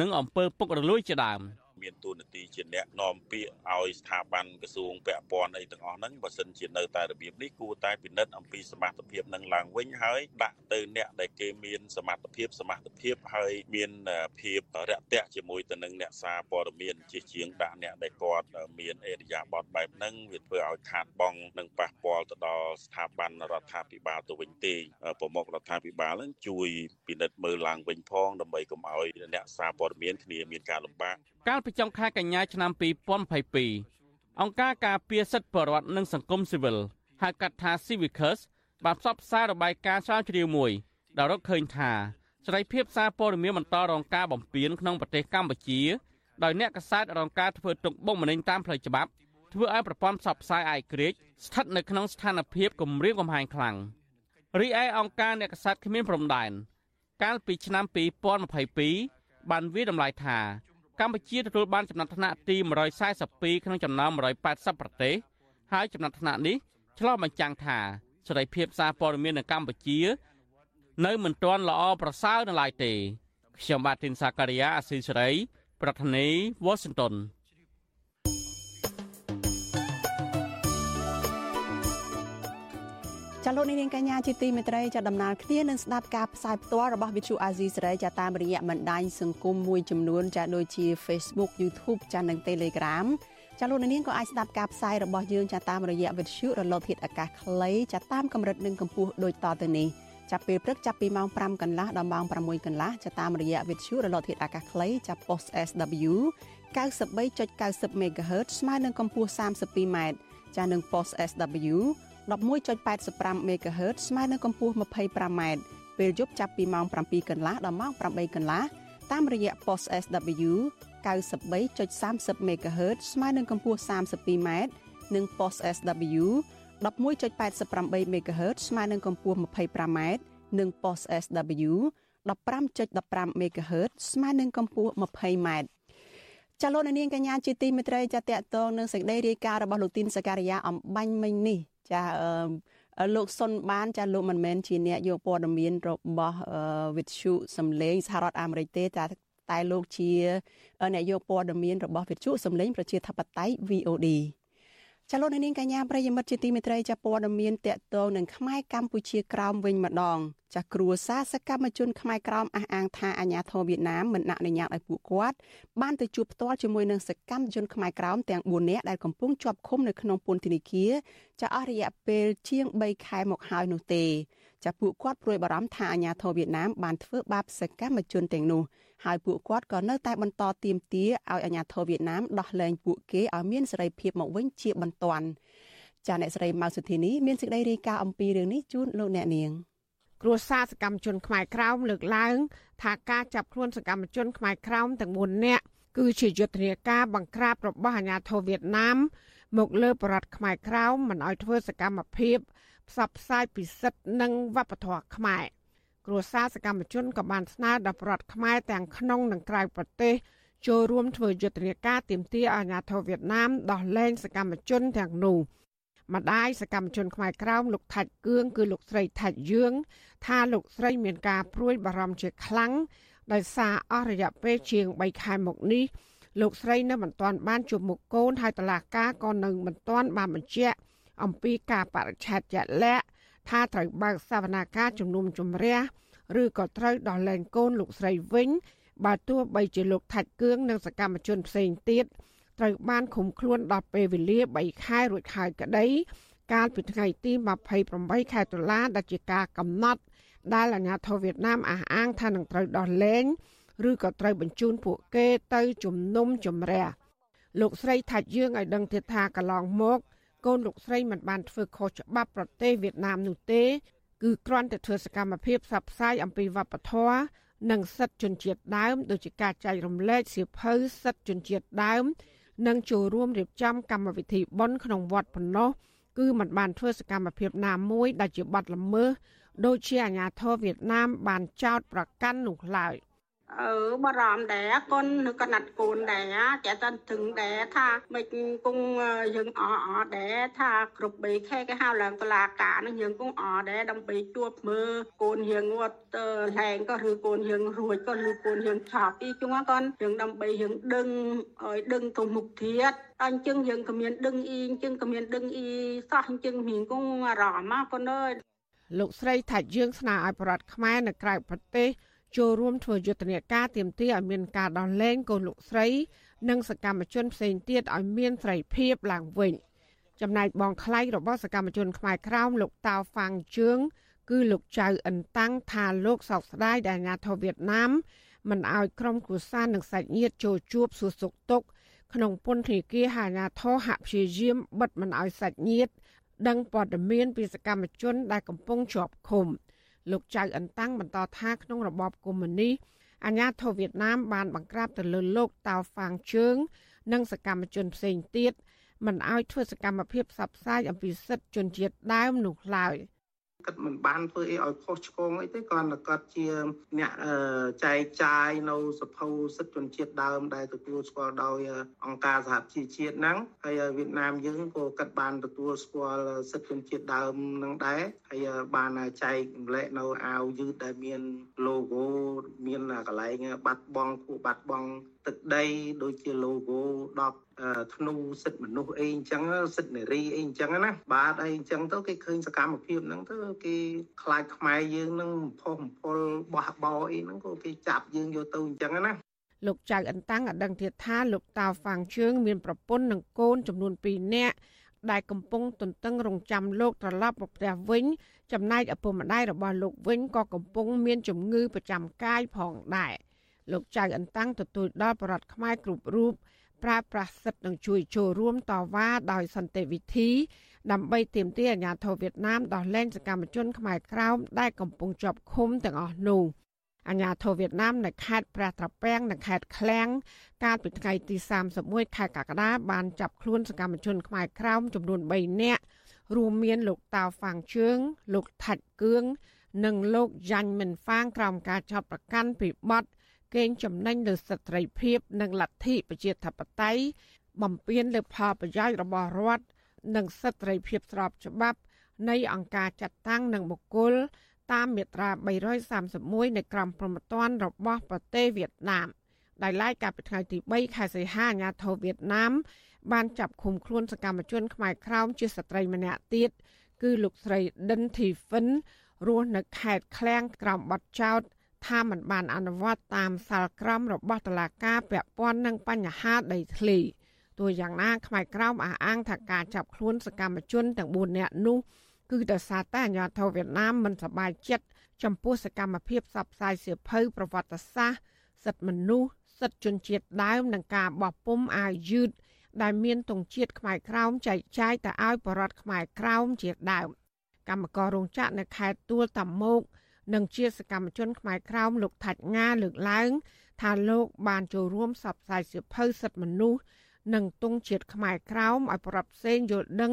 និងអំពើពុករលួយជាដើម។ មានតួនាទីជាអ្នកនាំពាក្យឲ្យស្ថាប័នក្រសួងពាក់ព័ន្ធអីទាំងអស់ហ្នឹងបើសិនជានៅតែរបៀបនេះគួរតែពិនិត្យអំពីសមត្ថភាពនឹងឡើងវិញហើយដាក់ទៅអ្នកដែលគេមានសមត្ថភាពសមត្ថភាពហើយមានភាពរាក់ទាក់ជាមួយទៅនឹងអ្នកសារព័ត៌មានជាជាងដាក់អ្នកដែលគាត់មានអេរយាប័តបែបហ្នឹងវាធ្វើឲ្យខាតបង់និងប៉ះពាល់ទៅដល់ស្ថាប័នរដ្ឋាភិបាលទៅវិញទេប្រមុខរដ្ឋាភិបាលនឹងជួយពិនិត្យមើលឡើងវិញផងដើម្បីកុំឲ្យអ្នកសារព័ត៌មានគ្នាមានការលំបាកកាលពីចុងខែកញ្ញាឆ្នាំ2022អង្គការការពារសិទ្ធិបរិវត្តនិងសង្គមស៊ីវិលហៅកាត់ថា Civicus បានផ្សព្វផ្សាយរបាយការណ៍ស្រាវជ្រាវមួយដែលរកឃើញថាសេរីភាពសារព័ត៌មានបន្តរងការបំពានក្នុងប្រទេសកម្ពុជាដោយអ្នកកសែតរងការធ្វើទុកបុកម្នេញតាមផ្លូវច្បាប់ធ្វើឲ្យប្រព័ន្ធផ្សព្វផ្សាយអាយក្រិចស្ថិតនៅក្នុងស្ថានភាពគំរាមកំហែងខ្លាំងរីឯអង្គការអ្នកកសែតគ្មានព្រំដែនកាលពីឆ្នាំ2022បានវាតម្លៃថា កម្ពុជាទទួលបានចំណាត់ថ្នាក់ទី142ក្នុងចំណោម180ប្រទេសហើយចំណាត់ថ្នាក់នេះឆ្លុះបញ្ចាំងថាសេរីភាពសារព័ត៌មាននៅកម្ពុជា នៅមិនទាន់ល្អប្រសើរនៅឡើយទេខ្ញុំបាទទីនសាការីយ៉ាអស៊ីសេរី ប្រធានាធិបតី Washington ចាលោកនាងកញ្ញាជាទីមេត្រីចាដំណើរគ្នានឹងស្ដាប់ការផ្សាយផ្ទាល់របស់ Vithu Azizi សេរីចាតាមរយៈបណ្ដាញសង្គមមួយចំនួនចាដូចជា Facebook YouTube ចានិង Telegram ចាលោកនាងក៏អាចស្ដាប់ការផ្សាយរបស់យើងចាតាមរយៈ Vithu រលកធាតុអាកាសខ្លីចាតាមកម្រិតនិងកម្ពស់ដូចតទៅនេះចាប់ពេលព្រឹកចាប់ពីម៉ោង5កន្លះដល់ម៉ោង6កន្លះចាតាមរយៈ Vithu រលកធាតុអាកាសខ្លីចា Post SW 93.90 MHz ស្មើនឹងកម្ពស់ 32m ចានិង Post SW 11.85 MHz ស្មើនឹងកម្ពស់ 25m ពេលយប់ចាប់ពីម៉ោង7កន្លះដល់ម៉ោង8កន្លះតាមរយៈ post SW 93.30 MHz ស្មើនឹងកម្ពស់ 32m និង post SW 11.88 MHz ស្មើនឹងកម្ពស់ 25m និង post SW 15.15 MHz ស្មើនឹងកម្ពស់ 20m ចាលោកនាងកញ្ញាជាទីមេត្រីចាតកតងនឹងសេចក្តីរាយការណ៍របស់លោកទីនសការីយ៉ាអំបញ្ញមិញនេះ ចាលោកសុនបានចាលោកមិនមែនជាអ្នកយកព័ត៌មានរបស់វិទ្យុសំឡេងសហរដ្ឋអាមេរិកទេតែតែលោកជាអ្នកយកព័ត៌មានរបស់វិទ្យុសំឡេងប្រជាធិបតេយ្យ VOD ចលនានាងកញ្ញាប្រិយមិត្តជាទីមេត្រីចាព័ត៌មានតកតងនឹងខ្មែរកម្ពុជាក្រោមវិញម្ដងចាគ្រួសារសកម្មជនខ្មែរក្រោមអះអាងថាអាញាធរវៀតណាមមិនអនុញ្ញាតឲ្យពួកគាត់បានទៅជួបផ្ទាល់ជាមួយនឹងសកម្មជនខ្មែរក្រោមទាំង4នាក់ដែលកំពុងជាប់ឃុំនៅក្នុងពន្ធនាគារចាអស់រយៈពេលជាង3ខែមកហើយនោះទេ ចាពួកគាត់ព្រួយបារម្ភថាអាញាធរវៀតណាមបានធ្វើបាបសកម្មជនទាំងនោះហើយពួកគាត់ក៏នៅតែបន្តទាមទារឲ្យអាជ្ញាធរវៀតណាមដោះលែងពួកគេឲ្យមានសេរីភាពមកវិញជាបន្ទាន់ចាអ្នកស្រីម៉ៅសុធីនីមានសេចក្តីរាយការណ៍អំពីរឿងនេះជូនលោកអ្នកនាងគ្រួសារសកម្មជនខ្មែរក្រោមលើកឡើង ថាការចាប់ខ្លួនសកម្មជនខ្មែរក្រោមទាំង4នាក់គឺជាយុទ្ធនាការបង្ក្រាបរបស់អាជ្ញាធរវៀតណាមមកលើបរតខ្មែរក្រោមមិនឲ្យធ្វើសកម្មភាព ផ្សព្វផ្សាយពីសិទ្ធិនិងវប្បធម៌ខ្មែរគ្រួសារសកម្មជនក៏បានស្នើដល់ប្រដ្ឋខ្មែរទាំងក្នុងនិងក្រៅប្រទេសចូលរួមធ្វើយុទ្ធនាការទាមទារអាជ្ញាធរវៀតណាមដោះលែងសកម្មជនទាំងនោះម្ដាយសកម្មជនខ្មែរក្រោមលោកថាច់គឿងគឺលោកស្រីថាច់យឿងថាលោកស្រីមានការព្រួយបារម្ភជាខ្លាំងដោយសារអស់រយៈពេលជាង3ខែមកនេះលោកស្រីនៅមិនទាន់បានជួបមុខកូនហើយតឡាការក៏នៅមិនទាន់បានបញ្ជាក់ អំពីការបរិច្ឆេទជាក់លាក់ថាត្រូវបើកសវនាការជំនុំជម្រះឬក៏ត្រូវដោះលែងកូនលោកស្រីវិញ បើទោះបីជាលោកថាច់គឿងនិងសកម្មជនផ្សេងទៀតត្រូវបានឃុំខ្លួនដល់ពេលវេលា3ខែរួចហើយក្តី កាលពីថ្ងៃទី28ខែតុលាដែលជាការកំណត់ដែលអាជ្ញាធរវៀតណាមអះអាងថានឹងត្រូវដោះលែងឬក៏ត្រូវបញ្ជូនពួកគេទៅជំនុំជម្រះលោកស្រីថាច់យើងឲ្យដឹងទៀតថាកន្លងមក កូនលោកស្រីមិនបានធ្វើខុសច្បាប់ប្រទេសវៀតណាមនោះទេគឺគ្រាន់តែធ្វើសកម្មភាពផ្សព្វផ្សាយអំពីវប្បធម៌និងសិទ្ធិជនជាតិដើមដូចជាការចែករំលែកសៀវភៅសិទ្ធិជនជាតិដើម និងចូលរួមរៀបចំកម្មវិធីបុណ្យក្នុងវត្តប៉ុណ្ណោះគឺมันបានធ្វើសកម្មភាពណាមួយដែលជាបទល្មើសដូចជាអាញាធរវៀតណាមបានចោទប្រកាន់នោះឡើយ។ អឺបារម្ភដែរកូននៅកណាត់កូនដែរចាតែถึงដែរថាមិនគង់យើងអអដែរថាគ្រប់បីខែគេហៅឡើងតឡាការនឹងយើងគង់អដែរដើម្បីជួបមើលកូនយើងវត្តលែងក៏ឬកូនយើងរួចក៏ឬកូនយើងឆាប់អីជុំកូនយើងដើម្បីយើងដឹងឲ្យដឹងទៅមុខទៀតអញ្ចឹងយើងក៏មានដឹងអ៊ីអញ្ចឹងក៏មានដឹងអ៊ីសោះអញ្ចឹងមានគង់អារម្មណ៍កូនអើយលោកស្រីថាច់យើងស្នើឲ្យប្រដ្ឋខ្មែរនៅក្រៅប្រទេស ចូលរួមធ្វើយុទ្ធនាការទាមទារឲ្យមានការដោះលែងកូនលោកស្រី និងសកម្មជនផ្សេងទៀតឲ្យមានសេរីភាពឡើងវិញចំណែកបងថ្លៃរបស់សកម្មជនខ្មែរក្រោមលោកតាវហ្វាងជឿងគឺលោកចៅអិនតាំងថាលោកសោកស្ដាយដែលអាញាធរវៀតណាមមិនអោយក្រុមគ្រួសារនិងសាច់ញាតិចូលជួបសួរសុខទុក្ខក្នុងពន្ធនាគារអាញាធរហាក់ព្យាយាមបិទមិនអោយសាច់ញាតិដឹងព័ត៌មានពីសកម្មជនដែលកំពុងជាប់ឃុំ។ លោកចៅអន្តាំងបន្តថាក្នុងរបបកុម្មុយនីសអាញាធរវៀតណាមបានបង្ក្រាបទៅលើលោកតាវហ្វាងជើង និងសកម្មជនផ្សេងទៀតមិនឲ្យធ្វើសកម្មភាពផ្សព្វផ្សាយអំពីសិទ្ធិជនជាតិដើមនោះឡើយ។ គាត់មិនបានធ្វើអីឲ្យខុសឆ្គងអីទេគ្រាន់តែគាត់ជាអ្នកចែកចាយនៅសភៅសិទ្ធិជនជាតិដើមដែលទទួលស្គាល់ដោយអង្គការសហជីវជាតិហ្នឹងហើយវៀតណាមយើងក៏គាត់បានទទួលស្គាល់សិទ្ធិជនជាតិដើមហ្នឹងដែរហើយបានចែកម្លែកនៅអាវយឺតដែលមាន logo មានកន្លែងបាត់បង់គូបាត់បង់ ទឹកដីដូចជា logo 10ធ្នូសិទ្ធិមនុស្សអីអញ្ចឹងសិទ្ធិនារីអីអញ្ចឹងណាបាទអីអញ្ចឹងទៅគេឃើញសកម្មភាពហ្នឹងទៅគេខ្លាចខ្មែរយើងនឹងផុសបំពុលបោះបោអីហ្នឹងក៏គេចាប់យើងយកទៅអញ្ចឹងណាលោកចៅអន្តាំងអដឹងទៀតថាលោកតាវហ្វាងជឿងមានប្រពន្ធនិងកូនចំនួន2នាក់ដែលកំពុងទន្ទឹងរង់ចាំលោកត្រឡប់មកផ្ទះវិញ ចំណែកឪពុកម្ដាយរបស់លោកវិញក៏កំពុងមានជំងឺប្រចាំកាយផងដែរ លោកចៅអន្តាំងទទួលដល់បរដ្ឋខ្មែរគ្រប់រូបប្រើប្រាស់សិទ្ធិនឹងជួយចូលរួមតវ៉ាដោយសន្តិវិធី ដើម្បីទាមទារអាញាធរវៀតណាមដោះលែងសកម្មជនខ្មែរក្រោមដែលកំពុងជាប់ឃុំទាំងអស់នោះអាញាធរវៀតណាមនៅខេត្តព្រះត្រពាំងនិងខេត្តឃ្លាំងកាលពីថ្ងៃទី31ខែកក្កដាបានចាប់ខ្លួនសកម្មជនខ្មែរក្រោមចំនួន3នាក់រួមមានលោកតាវហ្វាងជឿងលោកថាច់គឿងនិងលោកយ៉ាញ់មិនហ្វាងក្រោមការចោទប្រកាន់ពីបទ កេងចំណេញលើសិទ្ធិភាពនិងលទ្ធិប្រជាធិបតេយ្យបំពានលើផលប្រយោជន៍របស់រដ្ឋនិងសិទ្ធិភាពស្របច្បាប់នៃអង្គការចាត់តាំងនិងបុគ្គលតាមមាត្រា331នៃក្រមព្រហ្មទណ្ឌរបស់ប្រទេសវៀតណាមដែលឡាយកាលពីថ្ងៃទី3ខែសីហាអាញាធរវៀតណាម បានចាប់ឃុំខ្លួនសកម្មជនខ្មែរក្រោមជាស្ត្រីម្នាក់ទៀតគឺលោកស្រីដិនធីហ្វិនរស់នៅខេត្តឃ្លាំងក្រោមបទចោទ ថាមិនបានអនុវត្តតាមសាលក្រមរបស់តុលាការពាក់ព័ន្ធនឹងបញ្ហាដីធ្លីទោះយ៉ាងណាខ្មែរក្រោមអះអាងថាការចាប់ខ្លួនសកម្មជនទាំង4នាក់នោះគឺដោយសារតែអាញាធរវៀតណាមមិនសប្បាយចិត្តចំពោះសកម្មភាពផ្សព្វផ្សាយសៀវភៅប្រវត្តិសាស្ត្រសិទ្ធិមនុស្សសិទ្ធិជនជាតិដើមនិងការបោះពុំអាវយឺតដែលមានទង់ជាតិខ្មែរក្រោមចែកចាយទៅឲ្យបរតខ្មែរក្រោមជាដើមកម្មកររោងចក្រនៅខេត្តទួលតាម៉ោក និងជាសកម្មជនខ្មែរក្រោមលោកថាច់ងា លើកឡើង ថាលោកបានចូលរួមសបផ្សាយសិភៅសិទ្ធិមនុស្សនិងទង់ជាតិខ្មែរក្រោមឲ្យប្រាប់ផ្សេងយល់ដឹង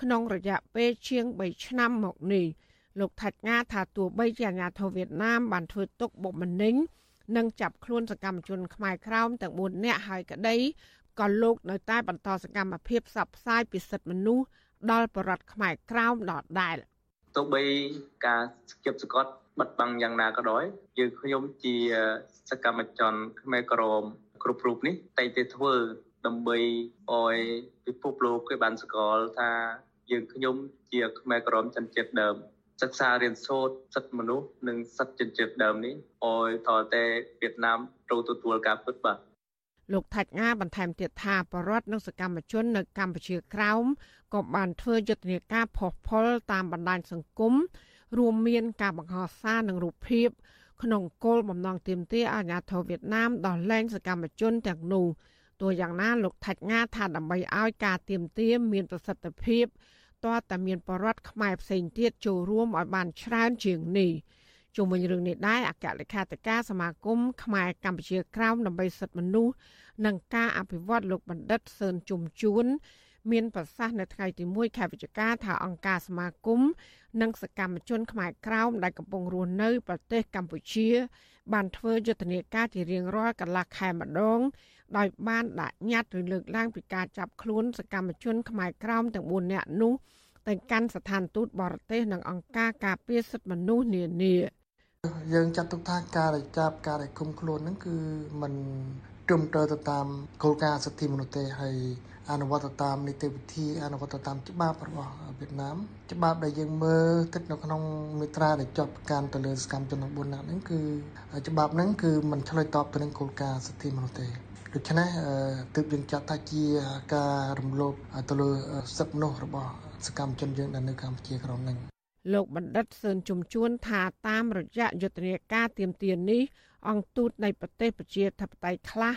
ក្នុងរយៈពេលជាង3ឆ្នាំមកនេះលោកថាច់ងាថាទោះបីជាអាញាធរវៀតណាមបានធ្វើទុកបុកម្នេញនិងចាប់ខ្លួនសកម្មជនខ្មែរក្រោមទាំង4នាក់ហើយក្តីក៏លោកនៅតែបន្តសកម្មភាពផ្សព្វផ្សាយពីសិទ្ធិមនុស្សដល់បរតខ្មែរក្រោមដដែលទោះបីការស្គប់សកត់ បិទបាំងយ៉ាងណាក៏ដោយយើងខ្ញុំជាសកម្មជនខ្មែរក្រមគ្រប់រូបនេះតែតែធ្វើដើម្បីឲ្យពិភពលោកគេបានស្គាល់ថាយើងខ្ញុំជាខ្មែរក្រមចិនជាតិដើមសិក្សារៀនសូត្រសិទ្ធិមនុស្សនិងសិទ្ធិជនជាតិដើមនេះឲ្យតតែវៀតណាមត្រូវទទួលការពិតបាទលោកថាច់ងាបន្ថែមទៀតថាបរដ្ឋនិងសកម្មជននៅកម្ពុជាក្រោមក៏បានធ្វើយុទ្ធនាការផុសផុលតាមបណ្ដាញសង្គម រួមមានការបង្ហោះសារនិងរូបភាពក្នុងគោលបំណងទាមទារអាញាធរវៀតណាមដោះលែងសកម្មជនទាំងនោះទោះយ៉ាងណាលោកថាច់ងាថាដើម្បីឲ្យការទាមទារមានប្រសិទ្ធភាពតើតែមានបរដ្ឋខ្មែរផ្សេងទៀតចូលរួមឲ្យបានច្រើនជាងនេះជុំវិញរឿងនេះដែរអគ្គលេខាធិការសមាគមខ្មែរកម្ពុជាក្រោមដើម្បីសិទ្ធិមនុស្សនិងការអភិវឌ្ឍលោកបណ្ឌិតសឿនជុំជួន មានប្រសាសន៍នៅថ្ងៃទី1ខែវិច្ឆិកាថាអង្គការសមាគមនិងសកម្មជនខ្មែរក្រោមដែលកំពុងរស់នៅប្រទេសកម្ពុជា បានធ្វើយុទ្ធនាការជារៀងរាល់កន្លះខែម្ដងដោយបានដាក់ញត្តិឬលើកឡើងពីការចាប់ខ្លួនសកម្មជនខ្មែរក្រោមទាំង4នាក់នោះទៅកាន់ស្ថានទូតបរទេសនិងអង្គការការពារសិទ្ធិមនុស្សនានាយើងចាត់ទុកថាការដែលចាប់ការដែលគុំខ្លួនហ្នឹងគឺมันត្រឹមត្រូវទៅតាមគោលការណ៍សិទ្ធិមនុស្សទេហើយ អនុវត្តតាមនីតិវិធីអនុវត្តតាមច្បាប់របស់វៀតណាមច្បាប់ដែលយើងមើលស្ថិតនៅក្នុងមេត្រាដែលចត់ប្រកាន់ទៅលើសកម្មជនទាំង4នាក់ហ្នឹងគឺច្បាប់ហ្នឹងគឺมันឆ្លើយតបទៅនឹងគោលការណ៍សិទ្ធិមនុស្សទេដូច្នេះទើបយើងចាត់ថាជាការរំលោភទៅលើសិទ្ធិមនុស្សរបស់សកម្មជនយើងដែលនៅកម្ពុជាក្រោមហ្នឹងលោកបណ្ឌិតសឿនជំជួនថាតាមរយៈយុទ្ធនាការទៀមទាននេះអង្គទូតនៃប្រទេសប្រជាធិបតេយ្យខ្លះ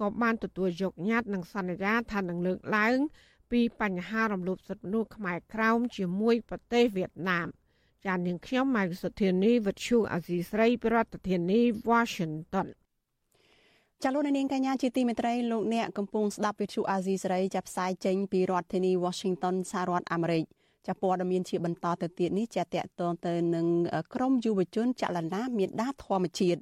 ក៏បានទទួលយកញត្តិនិងសន្យាថានឹងលើកឡើង ពីបញ្ហារំលោភសិទ្ធិមនុស្សខ្មែរក្រោមជាមួយប្រទេសវៀតណាមចាននាងខ្ញុំម៉ៃសុធានីវិទ្យុអាស៊ីស្រីប្រធានាធិបតី Washington ចលនានាងកញ្ញាជាទីមេត្រីលោកអ្នកកំពុងស្ដាប់វិទ្យុអាស៊ីសេរីចាប់ផ្សាយចេញពីរដ្ឋធានី Washington សហរដ្ឋអាមេរិកចាព័ត៌មានជាបន្តទៅទៀតនេះចាតកតងទៅនឹងក្រមយុវជនចលនាមេដាធម្មជាតិ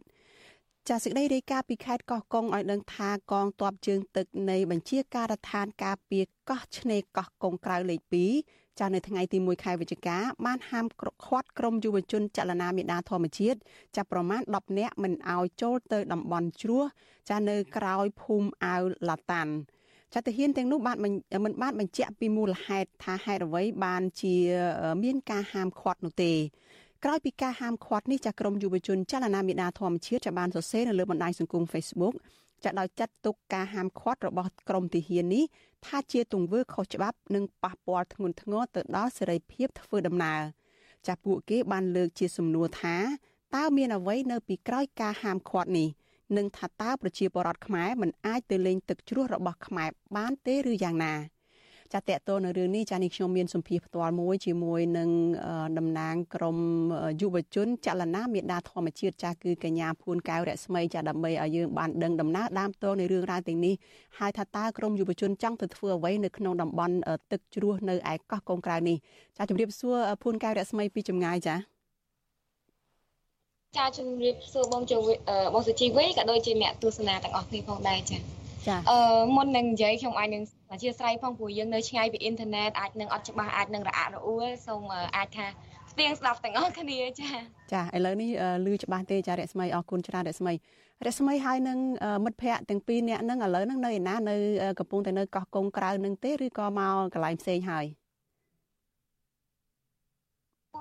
ចាសេចក្តីរាយការណ៍ពីខេត្តកោះកុងឲ្យដឹងថាកងទ័ពជើងទឹកនៃបញ្ជាការដ្ឋានការពារកោះឆ្នេរកោះកុងក្រៅលេខ2ចានៅថ្ងៃទី1ខែវិច្ឆិកាបានហាមឃាត់ក្រុមយុវជនចលនាមេដាធម្មជាតិចាប់ប្រមាណ10នាក់មិនឲ្យចូលទៅតំបន់ជ្រោះចានៅក្រោយភូមិអាវឡាតាន់ចាទាហានទាំងនោះបានមិនបានបញ្ជាក់ពីមូលហេតុថាហេតុអ្វីបានជាមានការហាមឃាត់នោះទេ ក្រោយពីការហាមឃាត់នេះចាក្រមយុវជនចលនាមេដាធម្មជាតិចាបានសរសេរនៅលើបណ្ដាញសង្គម Facebook ចាដោយចាត់ទុកការហាមឃាត់របស់ក្រមទាហាននេះថាជាទង្វើខុសច្បាប់និងប៉ះពាល់ធ្ងន់ធ្ងរទៅដល់សេរីភាពធ្វើដំណើរចាពួកគេបានលើកជាសំណួរថាតើមានអ្វីនៅពីក្រោយការហាមឃាត់នេះនិងថាតើប្រជាពលរដ្ឋខ្មែរមិនអាចទៅលេងទឹកជ្រោះរបស់ខ្មែរបានទេឬយ៉ាងណា ចាតតទៅនៅរឿងនេះចានេះខ្ញុំមានសម្ភារផ្ទាល់មួយជាមួយនឹងតំណាងក្រមយុវជនចលនាមេដាធម្មជាតិចាគឺកញ្ញាភួនកែវរស្មីចាដើម្បីឲ្យយើងបានដឹងដំណើរដើមតនៃរឿងរ៉ាវទាំងនេះហើយថាតើក្រមយុវជនចង់ទៅធ្វើអ្វីនៅក្នុងតំបន់ទឹកជ្រោះនៅឯកោះកុងក្រៅនេះចាជម្រាបសួរភួនកែវរស្មីពីចម្ងាយចាចាជំរាបសួរបងជបងសុជីវីក៏ដូចជាអ្នកទស្សនាទាំងអស់គ្នាផងដែរចា ចាអឺមុននឹងនិយាយខ្ញុំអាចនឹងអធិស្ឋានផងព្រោះយើងនៅឆ្ងាយពីអ៊ីនធឺណិតអាចនឹងអត់ច្បាស់អាចនឹងរអាក់រអួលសូមអាចថាស្ទៀងស្ដាប់ទាំងអស់គ្នាចាចាឥឡូវនេះឮច្បាស់ទេចារស្មីអរគុណច្រើនរស្មីរស្មីហើយនឹងមិត្តភ័ក្តិទាំងពីរនាក់ហ្នឹងឥឡូវហ្នឹងនៅឯណានៅកំពុងតែនៅកោះកុងក្រៅនឹងទេឬក៏មកកន្លែងផ្សេងហើយ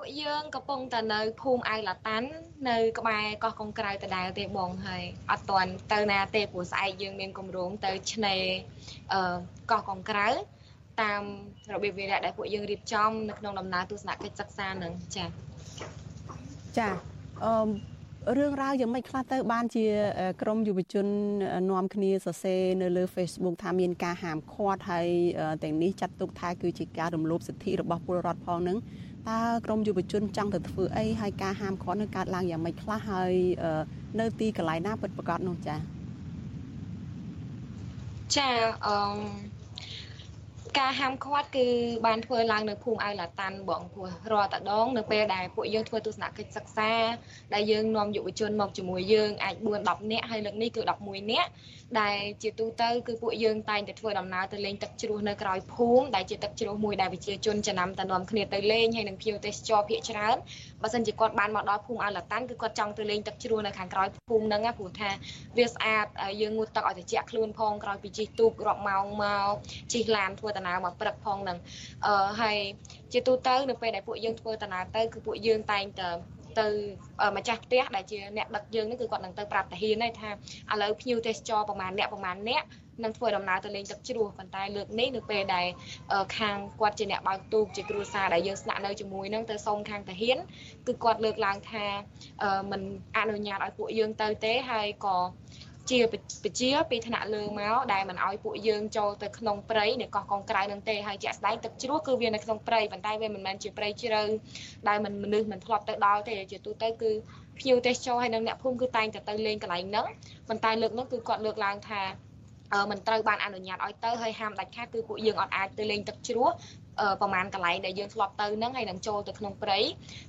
ពួកយើងកំពុងតែនៅភូមិអៅឡាតាន់នៅ ក្បែរកោះកុងក្រៅដដែលទេបងហើយអត់ទាន់ទៅណាទេព្រោះស្អែកយើងមានគម្រោងទៅឆ្នេរអឺកោះកុងក្រៅតាមរបៀបវារៈដែលពួកយើងរៀបចំនៅក្នុងដំណើរទស្សនកិច្ចសិក្សានឹងចា៎ចាអឺ រឿងរ៉ាវយ៉ាងម៉េចខ្លះទៅបានជាក្រមយុវជននាំគ្នាសរសេរនៅលើ Facebook ថាមានការហាមឃាត់ហើយទាំងនេះចាត់ទុកថាគឺជាការរំលោភសិទ្ធិរបស់ពលរដ្ឋផងនឹងតើក្រមយុវជនចង់ទៅធ្វើអីហើយការហាមឃាត់នឹងកើតឡើងយ៉ាងម៉េចខ្លះហើយនៅទីកន្លែងណាពិតប្រាកដនោះចា៎ចាអឺ ការហាមឃាត់គឺបានធ្វើឡើងនៅភូមិអៅឡាតាន់បងព្រោះរាល់តដងនៅពេលដែលពួកយើងធ្វើទស្សនកិច្ចសិក្សាដែលយើងនាំយុវជនមកជាមួយយើងអាច4 10នាក់ហើយលើកនេះគឺ11នាក់ដែលជាទូទៅគឺពួកយើងតែងតែធ្វើដំណើរទៅលេងទឹកជ្រោះនៅក្រោយភូមិដែលជាទឹកជ្រោះមួយដែលប្រជាជនចំណាំតែនាំគ្នាទៅលេងហើយនឹងភ្ញៀវទេសចរភាគច្រើនបើសិនជាគាត់បានមកដល់ភូមិអឡតាន់គឺគាត់ចង់ទៅលេងទឹកជ្រោះនៅខាងក្រោយភូមិហ្នឹងព្រោះថាវាស្អាតយើងងូតទឹកឲ្យត្រជាក់ខ្លួនផងក្រោយពីជិះទូករាប់ម៉ោងមកជិះឡានធ្វើដំណើរមកព្រឹកផងហ្នឹងអឺហើយជាទូទៅនៅពេលដែលពួកយើងធ្វើដំណើរទៅគឺពួកយើងតែងតែទៅម្ចាស់ផ្ទះដែលជាអ្នកដឹកយើងនេះគឺគាត់នឹងទៅប្រាប់តាហ៊ានហើយថាឥឡូវភ្ញៀវទេសចរប្រហែលអ្នកប្រហែលអ្នក នឹងធ្វើដំណើរទៅលេងទឹកជ្រោះប៉ុន្តែលើកនេះនៅពេលដែលខាងគាត់ជាអ្នកបើកទូកជាគ្រួសារដែលយើងស្នាក់នៅជាមួយនឹងទៅសុំខាងតាហ៊ានគឺគាត់លើកឡើងថាមិនអនុញ្ញាតឲ្យពួកយើងទៅទេហើយក៏ជាពជាពីថ្នាក់លើមកដែលមិនអោយពួកយើងចូលទៅក្នុងព្រៃនៃកោះកុងក្រៅនឹងទេហើយជាក់ស្ដែងទឹកជ្រោះគឺវានៅក្នុងព្រៃប៉ុន្តែវាមិនមែនជាព្រៃជ្រៅដែលមិនមនុស្សមិនធ្លាប់ទៅដល់ទេជាទូទៅគឺភ្ញៀវទេសចរហើយនិងអ្នកភូមិគឺតែងតែទៅលេងកន្លែងហ្នឹងប៉ុន្តែលើកនោះគឺគាត់លើកឡើងថា មិនត្រូវបានអនុញ្ញាតឲ្យទៅហើយហាមដាច់ខាតគឺពួកយើងអត់អាចទៅលេងទឹកជ្រោះ ប្រហែលកន្លែងដែលយើងធ្លាប់ទៅហ្នឹងហើយនឹងចូលទៅក្នុងព្រៃ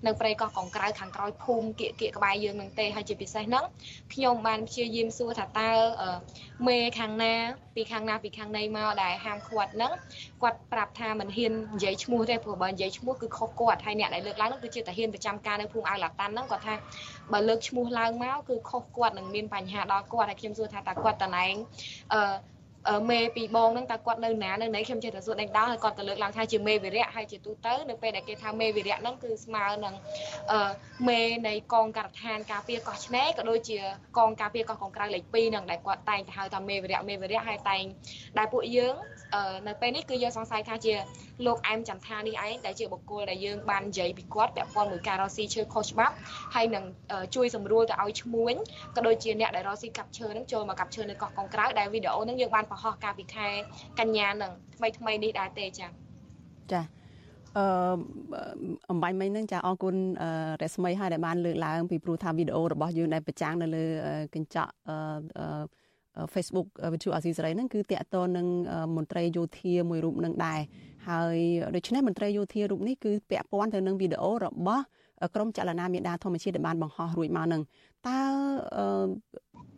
នៅព្រៃកោះកុងក្រៅខាងក្រោយភូមិគៀកគៀកក្បែរយើងនឹងទេហើយជាពិសេសហ្នឹងខ្ញុំបានព្យាយាមសួរថាតើមេខាងណាពីខាងណាពីខាងណីមកដែលហាមឃាត់ហ្នឹងគាត់ប្រាប់ថាមិនហ៊ាននិយាយឈ្មោះទេព្រោះបើនិយាយឈ្មោះគឺខុសគាត់ហើយអ្នកដែលលើកឡើងហ្នឹងគឺជាតាហ៊ានប្រចាំការនៅភូមិអៅឡាតាន់ហ្នឹងគាត់ថាបើលើកឈ្មោះឡើងមកគឺខុសគាត់នឹងមានបញ្ហាដល់គាត់ហើយខ្ញុំសួរថាតើគាត់តំណែងអឺ មេពីបងហ្នឹងតើគាត់នៅណានៅណីខ្ញុំចេះតែសួរដេញដោលហើយគាត់ទៅលើកឡើងថាជាមេវិរៈហើយជាទូទៅនៅពេលដែលគេថាមេវិរៈហ្នឹងគឺស្មើនឹងមេនៃកងការដ្ឋានការពារកោះឆ្នេរក៏ដូចជាកងការពារកោះកុងក្រៅលេខ2ហ្នឹងដែលគាត់តែងទៅហៅថាមេវិរៈមេវិរៈហើយតែងដែលពួកយើងនៅពេលនេះគឺយើងសង្ស័យថាជាលោកអែមចន្ទថានេះឯងដែលជាបុគ្គលដែលយើងបាននិយាយពីគាត់ពាក់ព័ន្ធមួយការរកស៊ីឈើខុសច្បាប់ហើយនឹងជួយសម្រួលទៅឲ្យឈ្មួញក៏ដូចជាអ្នកដែលរកស៊ីកាប់ឈើនឹងចូលមកកាប់ឈើនៅកោះកុងក្រៅដែលវីដេអូនឹងយើងបានបង្ហោះកាលពីខែកញ្ញានឹងថ្មីថ្មីនេះដែរទេចា៎ចាអឺអំបញ្ញមិញហ្នឹងចាអរគុណរស្មីហើយដែលបានលើកឡើងពីព្រោះថាវីដេអូរបស់យើងដែលប្រចាំងនៅលើកញ្ចក់អឺ Facebook វិទ្យុអាស៊ីសេរីហ្នឹងគឺតាក់ទងនឹងមន្ត្រីយោធាមួយរូបនឹងដែរហើយដូច្នេះមន្ត្រីយោធារូបនេះគឺពាក់ព័ន្ធទៅនឹងវីដេអូរបស់ ក្រមចលនាមេដាធម្មជាតិដែលបានបង្ហោះរួចមកនឹងតើ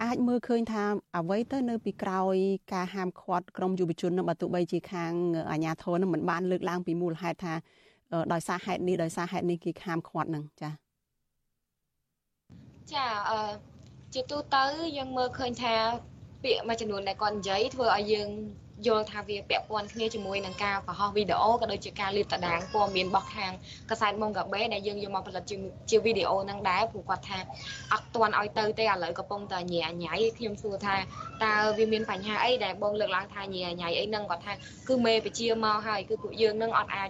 អាចមើលឃើញថាអ្វីទៅនៅពីក្រោយការហាមឃាត់ក្រមយុវជននឹងបើទោះបីជាខាងអាជ្ញាធរនឹងមិនបានលើកឡើងពីមូលហេតុថាដោយសារហេតុនេះដោយសារហេតុនេះគេហាមឃាត់នឹងចាចាអឺជាទូទៅយើងមើលឃើញថាពាក្យមួយចំនួនដែលគាត់និយាយធ្វើឲ្យយើង យល់ថាវាពាក់ព័ន្ធគ្នាជាមួយនឹងការបង្ហោះវីដេអូក៏ដូចជាការលាបតដាងព័ត៌មានរបស់ខាងកាសែតម៉ុងកាបេដែលយើងយកមកផលិតជាវីដេអូហ្នឹងដែរព្រោះគាត់ថាអត់ទាន់ឲ្យទៅទេឥឡូវកំពុងតែញ៉ាញ៉ៃខ្ញុំសួរថាតើវាមានបញ្ហាអីដែលបងលើកឡើងថាញ៉ាញ៉ៃអីហ្នឹងគាត់ថាគឺមេបជាមកហើយគឺពួកយើងនឹងអត់អាច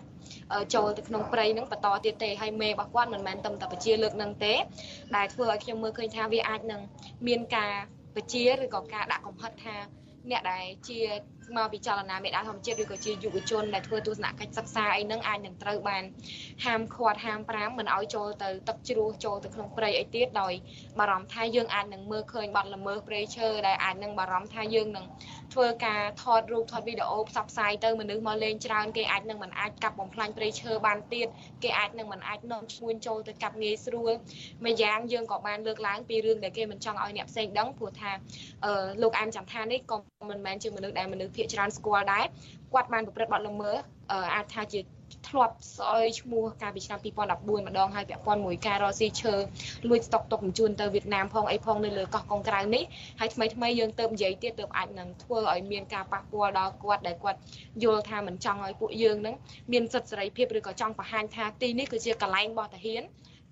ចូលទៅក្នុងព្រៃហ្នឹងបន្តទៀតទេហើយមេរបស់គាត់មិនមែនតែតែបជាលើកហ្នឹងទេដែលធ្វើឲ្យខ្ញុំមើលឃើញថាវាអាចនឹងមានការបជាឬក៏ការដាក់កំហិតថាអ្នកដែលជា មកពីចលនាមេដាធម្មជាតិឬក៏ជាយុវជនដែលធ្វើទស្សនកិច្ចសិក្សាអីហ្នឹងអាចនឹងត្រូវបានហាមឃាត់ហាមប្រាមមិនឲ្យចូលទៅទឹកជ្រោះចូលទៅក្នុងព្រៃអីទៀតដោយបារម្ភថាយើងអាចនឹងមើលឃើញបាត់ល្មើសព្រៃឈើដែលអាចនឹងបារម្ភថាយើងនឹងធ្វើការថតរូបថតវីដេអូផ្សព្វផ្សាយទៅមនុស្សមកលេងច្រើនគេអាចនឹងមិនអាចកាប់បំផ្លាញព្រៃឈើបានទៀតគេអាចនឹងមិនអាចនាំឈ្មួញចូលទៅកាប់ងាយស្រួលម្យ៉ាងយើងក៏បានលើកឡើងពីរឿងដែលគេមិនចង់ឲ្យអ្នកផ្សេងដឹងព្រោះថាអឺលោកអែមចាំថានេះក៏មិនមែនជាមនុស្សដែលមនុស្សភាគច្រើនស្គាល់ដែរគាត់បានប្រព្រឹត្តបទល្មើសអាចថាជាធ្លាប់ស្អុយឈ្មោះកាលពីឆ្នាំ2014ម្ដងហើយពាក់ព័ន្ធមួយការរកស៊ីឈើលួចស្តុកទុកបញ្ជូនទៅវៀតណាមផងអីផងនៅលើកោះកុងក្រៅនេះហើយថ្មីថ្មីយើងទៅនិយាយទៀតទៅអាចនឹងធ្វើឲ្យមានការប៉ះពាល់ដល់គាត់ដែលគាត់យល់ថាមិនចង់ឲ្យពួកយើងនឹងមានសិទ្ធិសេរីភាពឬក៏ចង់បង្ហាញថាទីនេះគឺជាកន្លែងរបស់តាហ៊ាន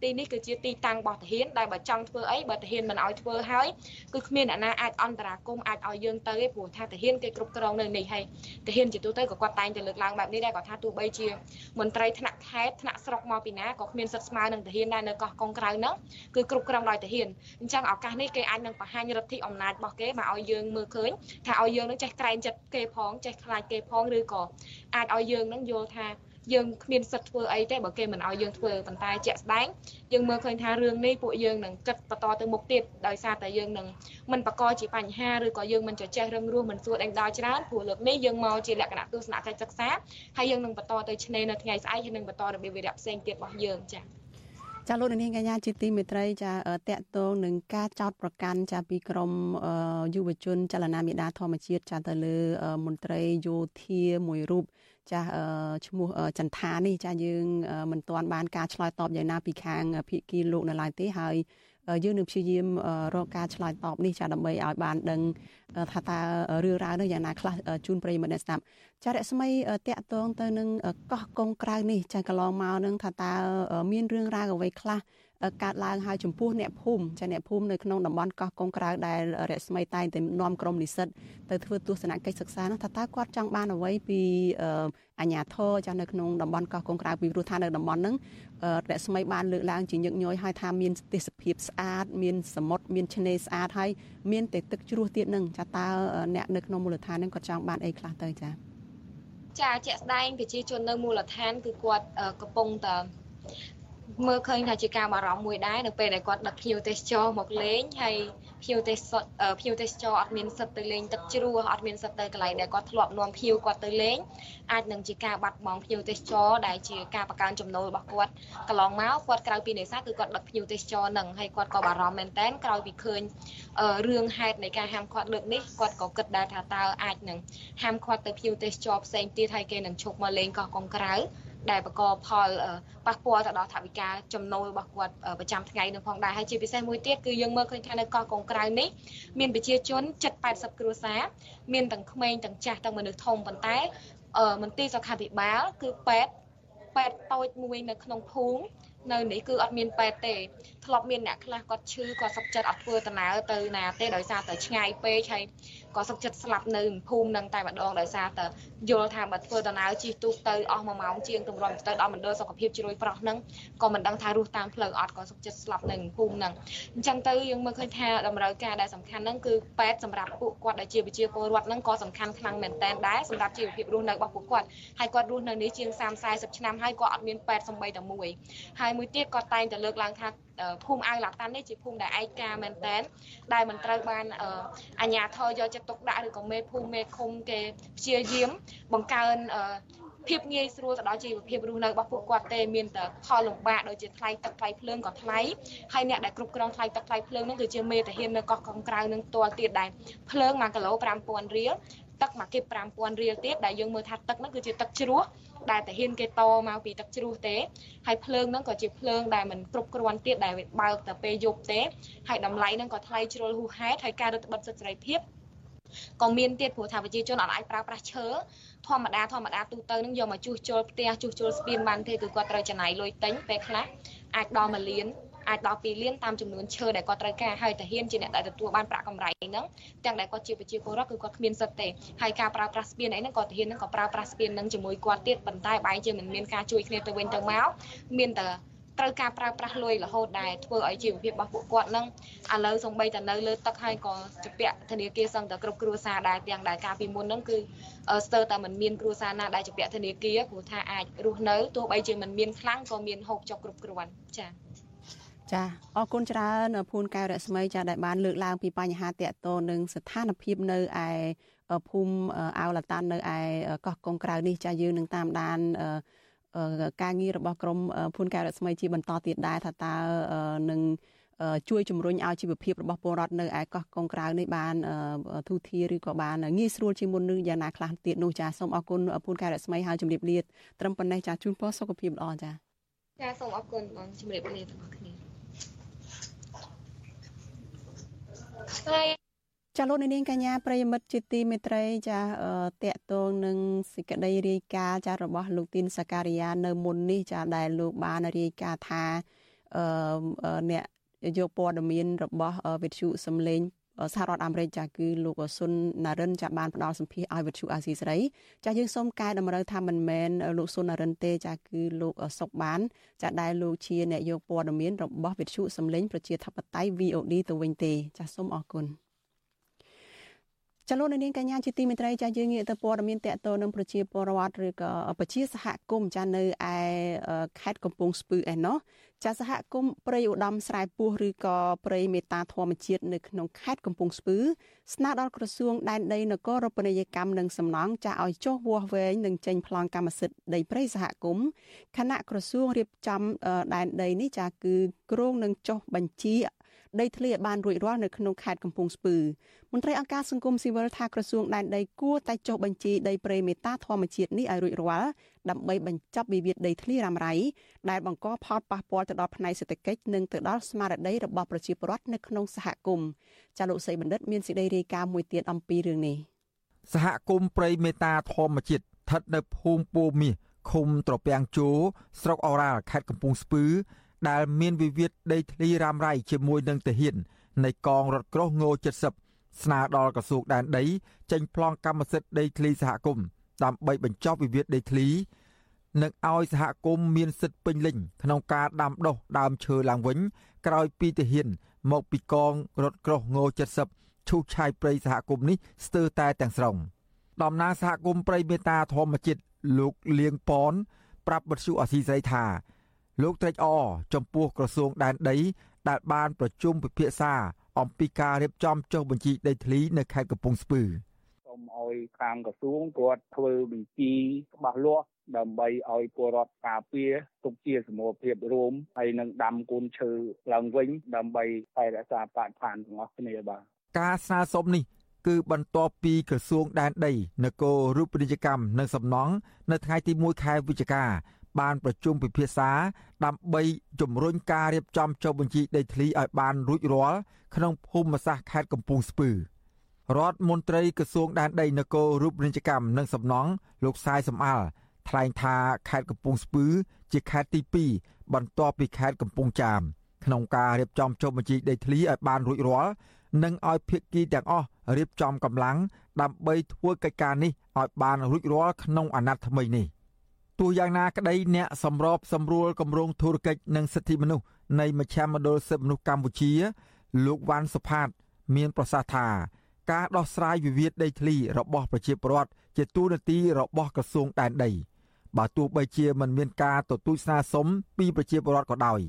ទីនេះគឺជាទីតាំងរបស់ទាហានដែលបើចង់ធ្វើអីបើទាហានមិនឲ្យធ្វើហើយគឺគ្មានអ្នកណាអាចអន្តរាគមអាចឲ្យយើងទៅទេព្រោះថាទាហានគេគ្រប់គ្រងនៅនេះហើយទាហានជាទូទៅក៏គាត់តែងតែលើកឡើងបែបនេះដែរគាត់ថាទោះបីជាមន្ត្រីថ្នាក់ខេត្តថ្នាក់ស្រុកមកពីណាក៏គ្មានសិទ្ធិស្មើនឹងទាហានដែរនៅកោះកុងក្រៅហ្នឹងគឺគ្រប់គ្រងដោយទាហានអញ្ចឹងឱកាសនេះគេអាចនឹងបង្ហាញរដ្ឋិអំណាចរបស់គេមកឲ្យយើងមើលឃើញថាឲ្យយើងនឹងចេះក្រែងចិត្តគេផងចេះខ្លាចគេផងឬក៏អាចឲ្យយើងនឹងយល់ថា យើងគ្មានសិទ្ធធ្វើអីទេបើគេមិនឲ្យយើងធ្វើប៉ុន្តែជាក់ស្ដែងយើងមើលឃើញថារឿងនេះពួកយើងនឹងគិតបន្តទៅមុខទៀតដោយសារតែយើងនឹងមិនបកកជាបញ្ហាឬក៏យើងមិនចចេះរឹងរូសមិនសួរដេញដោលច្រើនព្រោះលើកនេះយើងមកជាលក្ខណៈទស្សនកិច្ចសិក្សាហើយយើងនឹងបន្តទៅឆ្នេរនៅថ្ងៃស្អែកហើយនឹងបន្តរបៀបវិរៈផ្សេងទៀតរបស់យើងចា៎ចាលោកនាងកញ្ញាជាទីមេត្រីចាតកតងនឹងការចោតប្រកាន់ចាពីក្រមយុវជនចលនាមេដាធម្មជាតិចាទៅលើមន្ត្រីយោធាមួយរូប ចាស់ឈ្មោះចន្ទថានេះចាស់យើងមិនទាន់បានការឆ្លើយតបយ៉ាងណាពីខាងភិក្ខីលោកនៅឡើយទេហើយយើងនឹងព្យាយាមរកការឆ្លើយតបនេះចាដើម្បីឲ្យបានដឹងថាតើរឿងរ៉ាវនោះយ៉ាងណាខ្លះជូនប្រិយមិត្តអ្នកស្ដាប់ចារស្មីតាក់ទងទៅនឹងកោះកុងក្រៅនេះចាកន្លងមកនឹងថាតើមានរឿងរ៉ាវអ្វីខ្លះ កើតឡើងហើយចំពោះអ្នកភូមិចាអ្នកភូមិនៅក្នុងតំបន់កោះកុងក្រៅដែលរស្មីតែងតែនាំក្រុមនិស្សិតទៅធ្វើទស្សនកិច្ចសិក្សានោះថាតើគាត់ចង់បានអ្វីពីអាជ្ញាធរចានៅក្នុងតំបន់កោះកុងក្រៅពីព្រោះថានៅតំបន់ហ្នឹងរស្មីបានលើកឡើងជាញឹកញយឲ្យថាមានទេសភាពស្អាតមានសមុទ្រមានឆ្នេរស្អាតហើយមានតែទឹកជ្រោះទៀតនឹងចាតើអ្នកនៅក្នុងមូលដ្ឋានហ្នឹងគាត់ចង់បានអីខ្លះទៅចាចាជាក់ស្ដែងប្រជាជននៅមូលដ្ឋានគឺគាត់កំពុងតែ មើលឃើញថាជាការបារម្ភមួយដែរនៅពេលដែលគាត់ដឹកភ្ញៀវទេសចរមកលេងហើយភ្ញៀវទេសភ្ញៀវទេសចរអត់មានសិទ្ធទៅលេងទឹកជ្រោះអត់មានសិទ្ធទៅកន្លែងដែលគាត់ធ្លាប់នាំភ្ញៀវគាត់ទៅលេងអាចនឹងជាការបាត់បង់ភ្ញៀវទេសចរដែលជាការបង្កើនចំណូលរបស់គាត់កន្លងមកគាត់ក្រៅពីនេសាទគឺគាត់ដឹកភ្ញៀវទេសចរនឹងហើយគាត់ក៏បារម្ភមែនតែនក្រោយពីឃើញរឿងហេតុនៃការហាមឃាត់លើកនេះគាត់ក៏គិតដែរថាតើអាចនឹងហាមឃាត់ទៅភ្ញៀវទេសចរផ្សេងទៀតហើយគេនឹងឈប់មកលេងកោះកុងក្រៅ ដែលបង្កផលប៉ះពាល់ទៅដល់ថវិកាចំណូលរបស់គាត់ប្រចាំថ្ងៃនឹងផងដែរហើយជាពិសេសមួយទៀតគឺយើងមើលឃើញថានៅកោះកុងក្រៅនេះមានប្រជាជនជិត80គ្រួសារមានទាំងក្មេងទាំងចាស់ទាំងមនុស្សធំប៉ុន្តែមន្ទីរសុខាភិបាលគឺពេទ្យពេទ្យតូចមួយនៅក្នុងភូមិនៅនេះគឺអត់មានពេទ្យទេធ្លាប់មានអ្នកខ្លះគាត់ឈឺគាត់សុខចិត្តអត់ធ្វើដំណើរទៅណាទេដោយសារតែឆ្ងាយពេកហើយក៏សុខចិត្តស្លាប់នៅភូមិនឹងតែម្ដងដោយសារតែយល់ថាបើធ្វើដំណើរជិះទូកទៅអស់1ម៉ោងជាងទម្រាំទៅដល់មណ្ឌលសុខភាពជ្រួយប្រោះហ្នឹងក៏មិនដឹងថារស់តាមផ្លូវអត់ក៏សុខចិត្តស្លាប់នៅភូមិហ្នឹងអញ្ចឹងទៅយើងមើលឃើញថាតម្រូវការដែលសំខាន់ហ្នឹងគឺពេទ្យសម្រាប់ពួកគាត់ដែលជាប្រជាពលរដ្ឋហ្នឹងក៏សំខាន់ខ្លាំងមែនតែនដែរសម្រាប់ជីវភាពរស់នៅរបស់ពួកគាត់ហើយគាត់រស់នៅនេះជាង30 40ឆ្នាំហើយក៏អត់មានពេទ្យសំបីតែមួយហើយមួយទៀតគាត់តែងតែលើកឡើងថា ភូមិអាវឡាតាន់នេះជាភូមិដែលឯកាមែនតែនដែលមិនត្រូវបានអាជ្ញាធរយកចិត្តទុកដាក់ឬក៏មេភូមិមេឃុំគេព្យាយាមបង្កើនភាពងាយស្រួលទៅដល់ជីវភាពរស់នៅរបស់ពួកគាត់ទេមានតែផលលំបាកដូចជាថ្លៃទឹកថ្លៃភ្លើងក៏ថ្លៃហើយអ្នកដែលគ្រប់គ្រងថ្លៃទឹកថ្លៃភ្លើងនោះគឺជាមេតាហាននៅកោះកុងក្រៅនឹងផ្ទាល់ទៀតដែរភ្លើង1គីឡូ5000រៀលទឹកមួយគីប5000រៀលទៀតដែលយើងមើលថាទឹកហ្នឹងគឺជាទឹកជ្រោះ ដែលតាហ៊ានគេតមកពីទឹកជ្រោះទេហើយភ្លើងហ្នឹងក៏ជាភ្លើងដែលមិនគ្រប់គ្រាន់ទៀតដែលបើកតែពេលយប់ទេហើយតម្លៃហ្នឹងក៏ថ្លៃជ្រុលហួសហេតុហើយការរឹតបន្តឹងសិទ្ធិសេរីភាពក៏មានទៀតព្រោះថាប្រជាជនអត់អាចប្រើប្រាស់ឈើធម្មតាធម្មតាទូទៅនឹងយកមកជួសជុលផ្ទះជួសជុលស្ពានបានទេគឺគាត់ត្រូវចំណាយលុយទិញពេលខ្លះអាចដល់1លាន អាចដល់2លានតាមចំនួនឈើដែលគាត់ត្រូវការហើយតាហ៊ានជាអ្នកដែលទទួលបានប្រាក់កម្រៃហ្នឹងទាំងដែលគាត់ជាប្រជាពលរដ្ឋគឺគាត់គ្មានសិទ្ធិទេហើយការប្រើប្រាស់ស្ពានអីហ្នឹងក៏តាហ៊ានហ្នឹងក៏ប្រើប្រាស់ស្ពានហ្នឹងជាមួយគាត់ទៀតប៉ុន្តែបែរជាមិនមានការជួយគ្នាទៅវិញទៅមកមានតែត្រូវការប្រើប្រាស់លុយរហូតដែរធ្វើឲ្យជីវភាពរបស់ពួកគាត់នឹងឥឡូវសំបីតែនៅលើទឹកហើយក៏ជាពាក់ធនាគារសឹងតែគ្រប់គ្រួសារដែរទាំងដែលកាលពីមុនហ្នឹងគឺស្ទើរតែមិនមានគ្រួសារណាដែលជាពាក់ធនាគារព្រោះថាអាចរស់នៅទោះបីជាមិនមានខ្លាំងក៏មានហូបចុកគ្រប់គ្រាន់ចា៎ ចាអរគុណច្រើនភូនកែវរស្មីចាដែលបានលើកឡើងពីបញ្ហាតកតនឹងស្ថានភាពនៅឯភូមិអាវលតាននៅឯកោះកុងក្រៅនេះចាយើងនឹងតាមដានការងាររបស់ក្រមភូនកែវរស្មីជាបន្តទៀតដែរថាតើនឹងជួយជំរុញឲ្យជីវភាពរបស់ពលរដ្ឋនៅឯកោះកុងក្រៅនេះបានទូធាឬក៏បានងាយស្រួលជាងមុននឹងយ៉ាងណាខ្លះទៀតនោះចាសូមអរគុណភូនកែវរស្មីហើយជម្រាបលាត្រឹមប៉ុណ្ណេះចាជូនពរសុខភាពល្អចាចាសូមអរគុណបងជម្រាបលាទាំងអស់គ្នា ហើយចាលោកនាងកញ្ញាប្រិយមិត្តជាទីមេត្រីចាតកតងនឹងសេចក្តីរាយការណ៍ចារបស់លោកទីនសការីយ៉ានៅមុននេះចាដែលលោកបានរាយការណ៍ថាអឺអ្នកយកព័ត៌មានរបស់វិទ្យុសំឡេង សហរដ្ឋអាមេរិកចាគឺលោកស៊ុនណារិនចាបានផ្ដល់សម្ភារឲ្យវិទ្យុអាស៊ីសេរីចាយើងសូមកែតម្រូវថាមិនមែនលោកស៊ុនណារិនទេចាគឺលោកសុកបានចាដែលលោកជាអ្នកយកព័ត៌មានរបស់វិទ្យុសំឡេងប្រជាធិបតេយ្យ VOD ទៅវិញទេចាសូមអរគុណ ចលនានាងកញ្ញាជាទីមេត្រីចាយើងងាកទៅព័ត៌មានតកតនឹងប្រជាពលរដ្ឋឬក៏ប្រជាសហគមន៍ចានៅឯខេត្តកំពង់ស្ពឺឯណោះចាសហគមន៍ព្រៃឧត្តមស្រែពោះឬក៏ព្រៃមេតាធម្មជាតិនៅក្នុងខេត្តកំពង់ស្ពឺស្នើដល់ក្រសួងដែនដីនគររូបនីយកម្មនិងសំណង់ចាឲ្យចុះវាស់វែងនិងចេញប្លង់កម្មសិទ្ធិដីព្រៃសហគមន៍គណៈក្រសួងរៀបចំដែនដីនេះចាគឺគ្រងនឹងចុះបញ្ជី ដីធ្លីឲ្យបានរួចរាល់នៅក្នុងខេត្តកំពង់ស្ពឺមន្ត្រីអង្គការសង្គមស៊ីវិលថាក្រសួងដែនដីគួរតែចុះបញ្ជីដីព្រៃមេតាធម្មជាតិនេះឲ្យរួចរាល់ដើម្បីបញ្ចប់វិវាទដីធ្លីរ៉ាំរ៉ៃដែលបង្កផលប៉ះពាល់ទៅដល់ផ្នែកសេដ្ឋកិច្ចនិងទៅដល់ស្មារតីរបស់ប្រជាពលរដ្ឋនៅក្នុងសហគមន៍ចាលោកសីបណ្ឌិតមានសេចក្តីរាយការណ៍មួយទៀតអំពីរឿងនេះសហគមន៍ព្រៃមេតាធម្មជាតិស្ថិតនៅភូមិពូមាសឃុំត្រពាំងជោស្រុកអូរ៉ាល់ខេត្តកំពង់ស្ពឺ ដែលមានវិវាទដីធ្លីរ៉ាំរ៉ៃជាមួយនឹងទាហាននៃកងរថក្រោះង70ស្នើដល់ក្រសួងដែនដីចេញប្លង់កម្មសិទ្ធិដីធ្លីសហគមន៍ដើម្បីបញ្ចប់វិវាទដីធ្លីនិងឲ្យសហគមន៍មានសិទ្ធិពេញលេញក្នុងការដាំដុះដើមឈើឡើងវិញក្រោយពីទាហានមកពីកងរថក្រោះង70ឈូសឆាយព្រៃសហគមន៍នេះស្ទើរតែទាំងស្រុងតំណាងសហគមន៍ព្រៃមេតាធម្មជាតិលោកលៀងប៉នប្រាប់បទសុអសីស្រីថា លោកត្រេកអរចំពោះក្រសួងដែនដី ដែលបានប្រជុំពិភាក្សាអំពីការរៀបចំចុះបញ្ជីដីធ្លីនៅខេត្តកំពង់ស្ពឺសូមឲ្យខាងក្រសួងគាត់ធ្វើបញ្ជីច្បាស់លាស់ដើម្បីឲ្យពលរដ្ឋការពារទុកជាសមូហភាពរួមហើយនឹងដាំកូនឈើឡើងវិញដើម្បីថែរក្សាបរិស្ថានទាំងអស់គ្នាបាទការស្នើសុំនេះគឺបន្ទាប់ពីក្រសួងដែនដីនគររូបនីយកម្មនិងសំណង់នៅថ្ងៃទី1ខែវិច្ឆិកា បានប្រជុំពិភាក្សាដើម្បីជំរុញការរៀបចំចុះបញ្ជីដីធ្លីឲ្យបានរួចរាល់ក្នុងភូមិសាស្ត្រខេត្តកំពង់ស្ពឺរដ្ឋមន្ត្រីក្រសួងដែនដីនគររូបនីយកម្មនិងសំណង់លោកសាយសំអាល់ថ្លែងថាខេត្តកំពង់ស្ពឺជាខេត្តទី2បន្ទាប់ពីខេត្តកំពង់ចាមក្នុងការរៀបចំចុះបញ្ជីដីធ្លីឲ្យបានរួចរាល់និងឲ្យភាគីទាំងអស់រៀបចំកម្លាំងដើម្បីធ្វើកិច្ចការនេះឲ្យបានរួចរាល់ក្នុងអាណត្តិថ្មីនេះ។ ទោះយ៉ាងណាក្តីអ្នកសម្របសម្រួលគម្រោងធុរកិច្ចនិងសិទ្ធិមនុស្សនៃមជ្ឈមណ្ឌលសិទ្ធិមនុស្សកម្ពុជា លោកវ៉ាន់សុផាត មានប្រសាសន៍ថាការដោះស្រាយវិវាទដីធ្លីរបស់ប្រជាពលរដ្ឋជាទូនាទីរបស់ក្រសួងដែនដីបើទោះបីជាមិនមានការទទូចស្នើសុំពីប្រជាពលរដ្ឋក៏ដោយ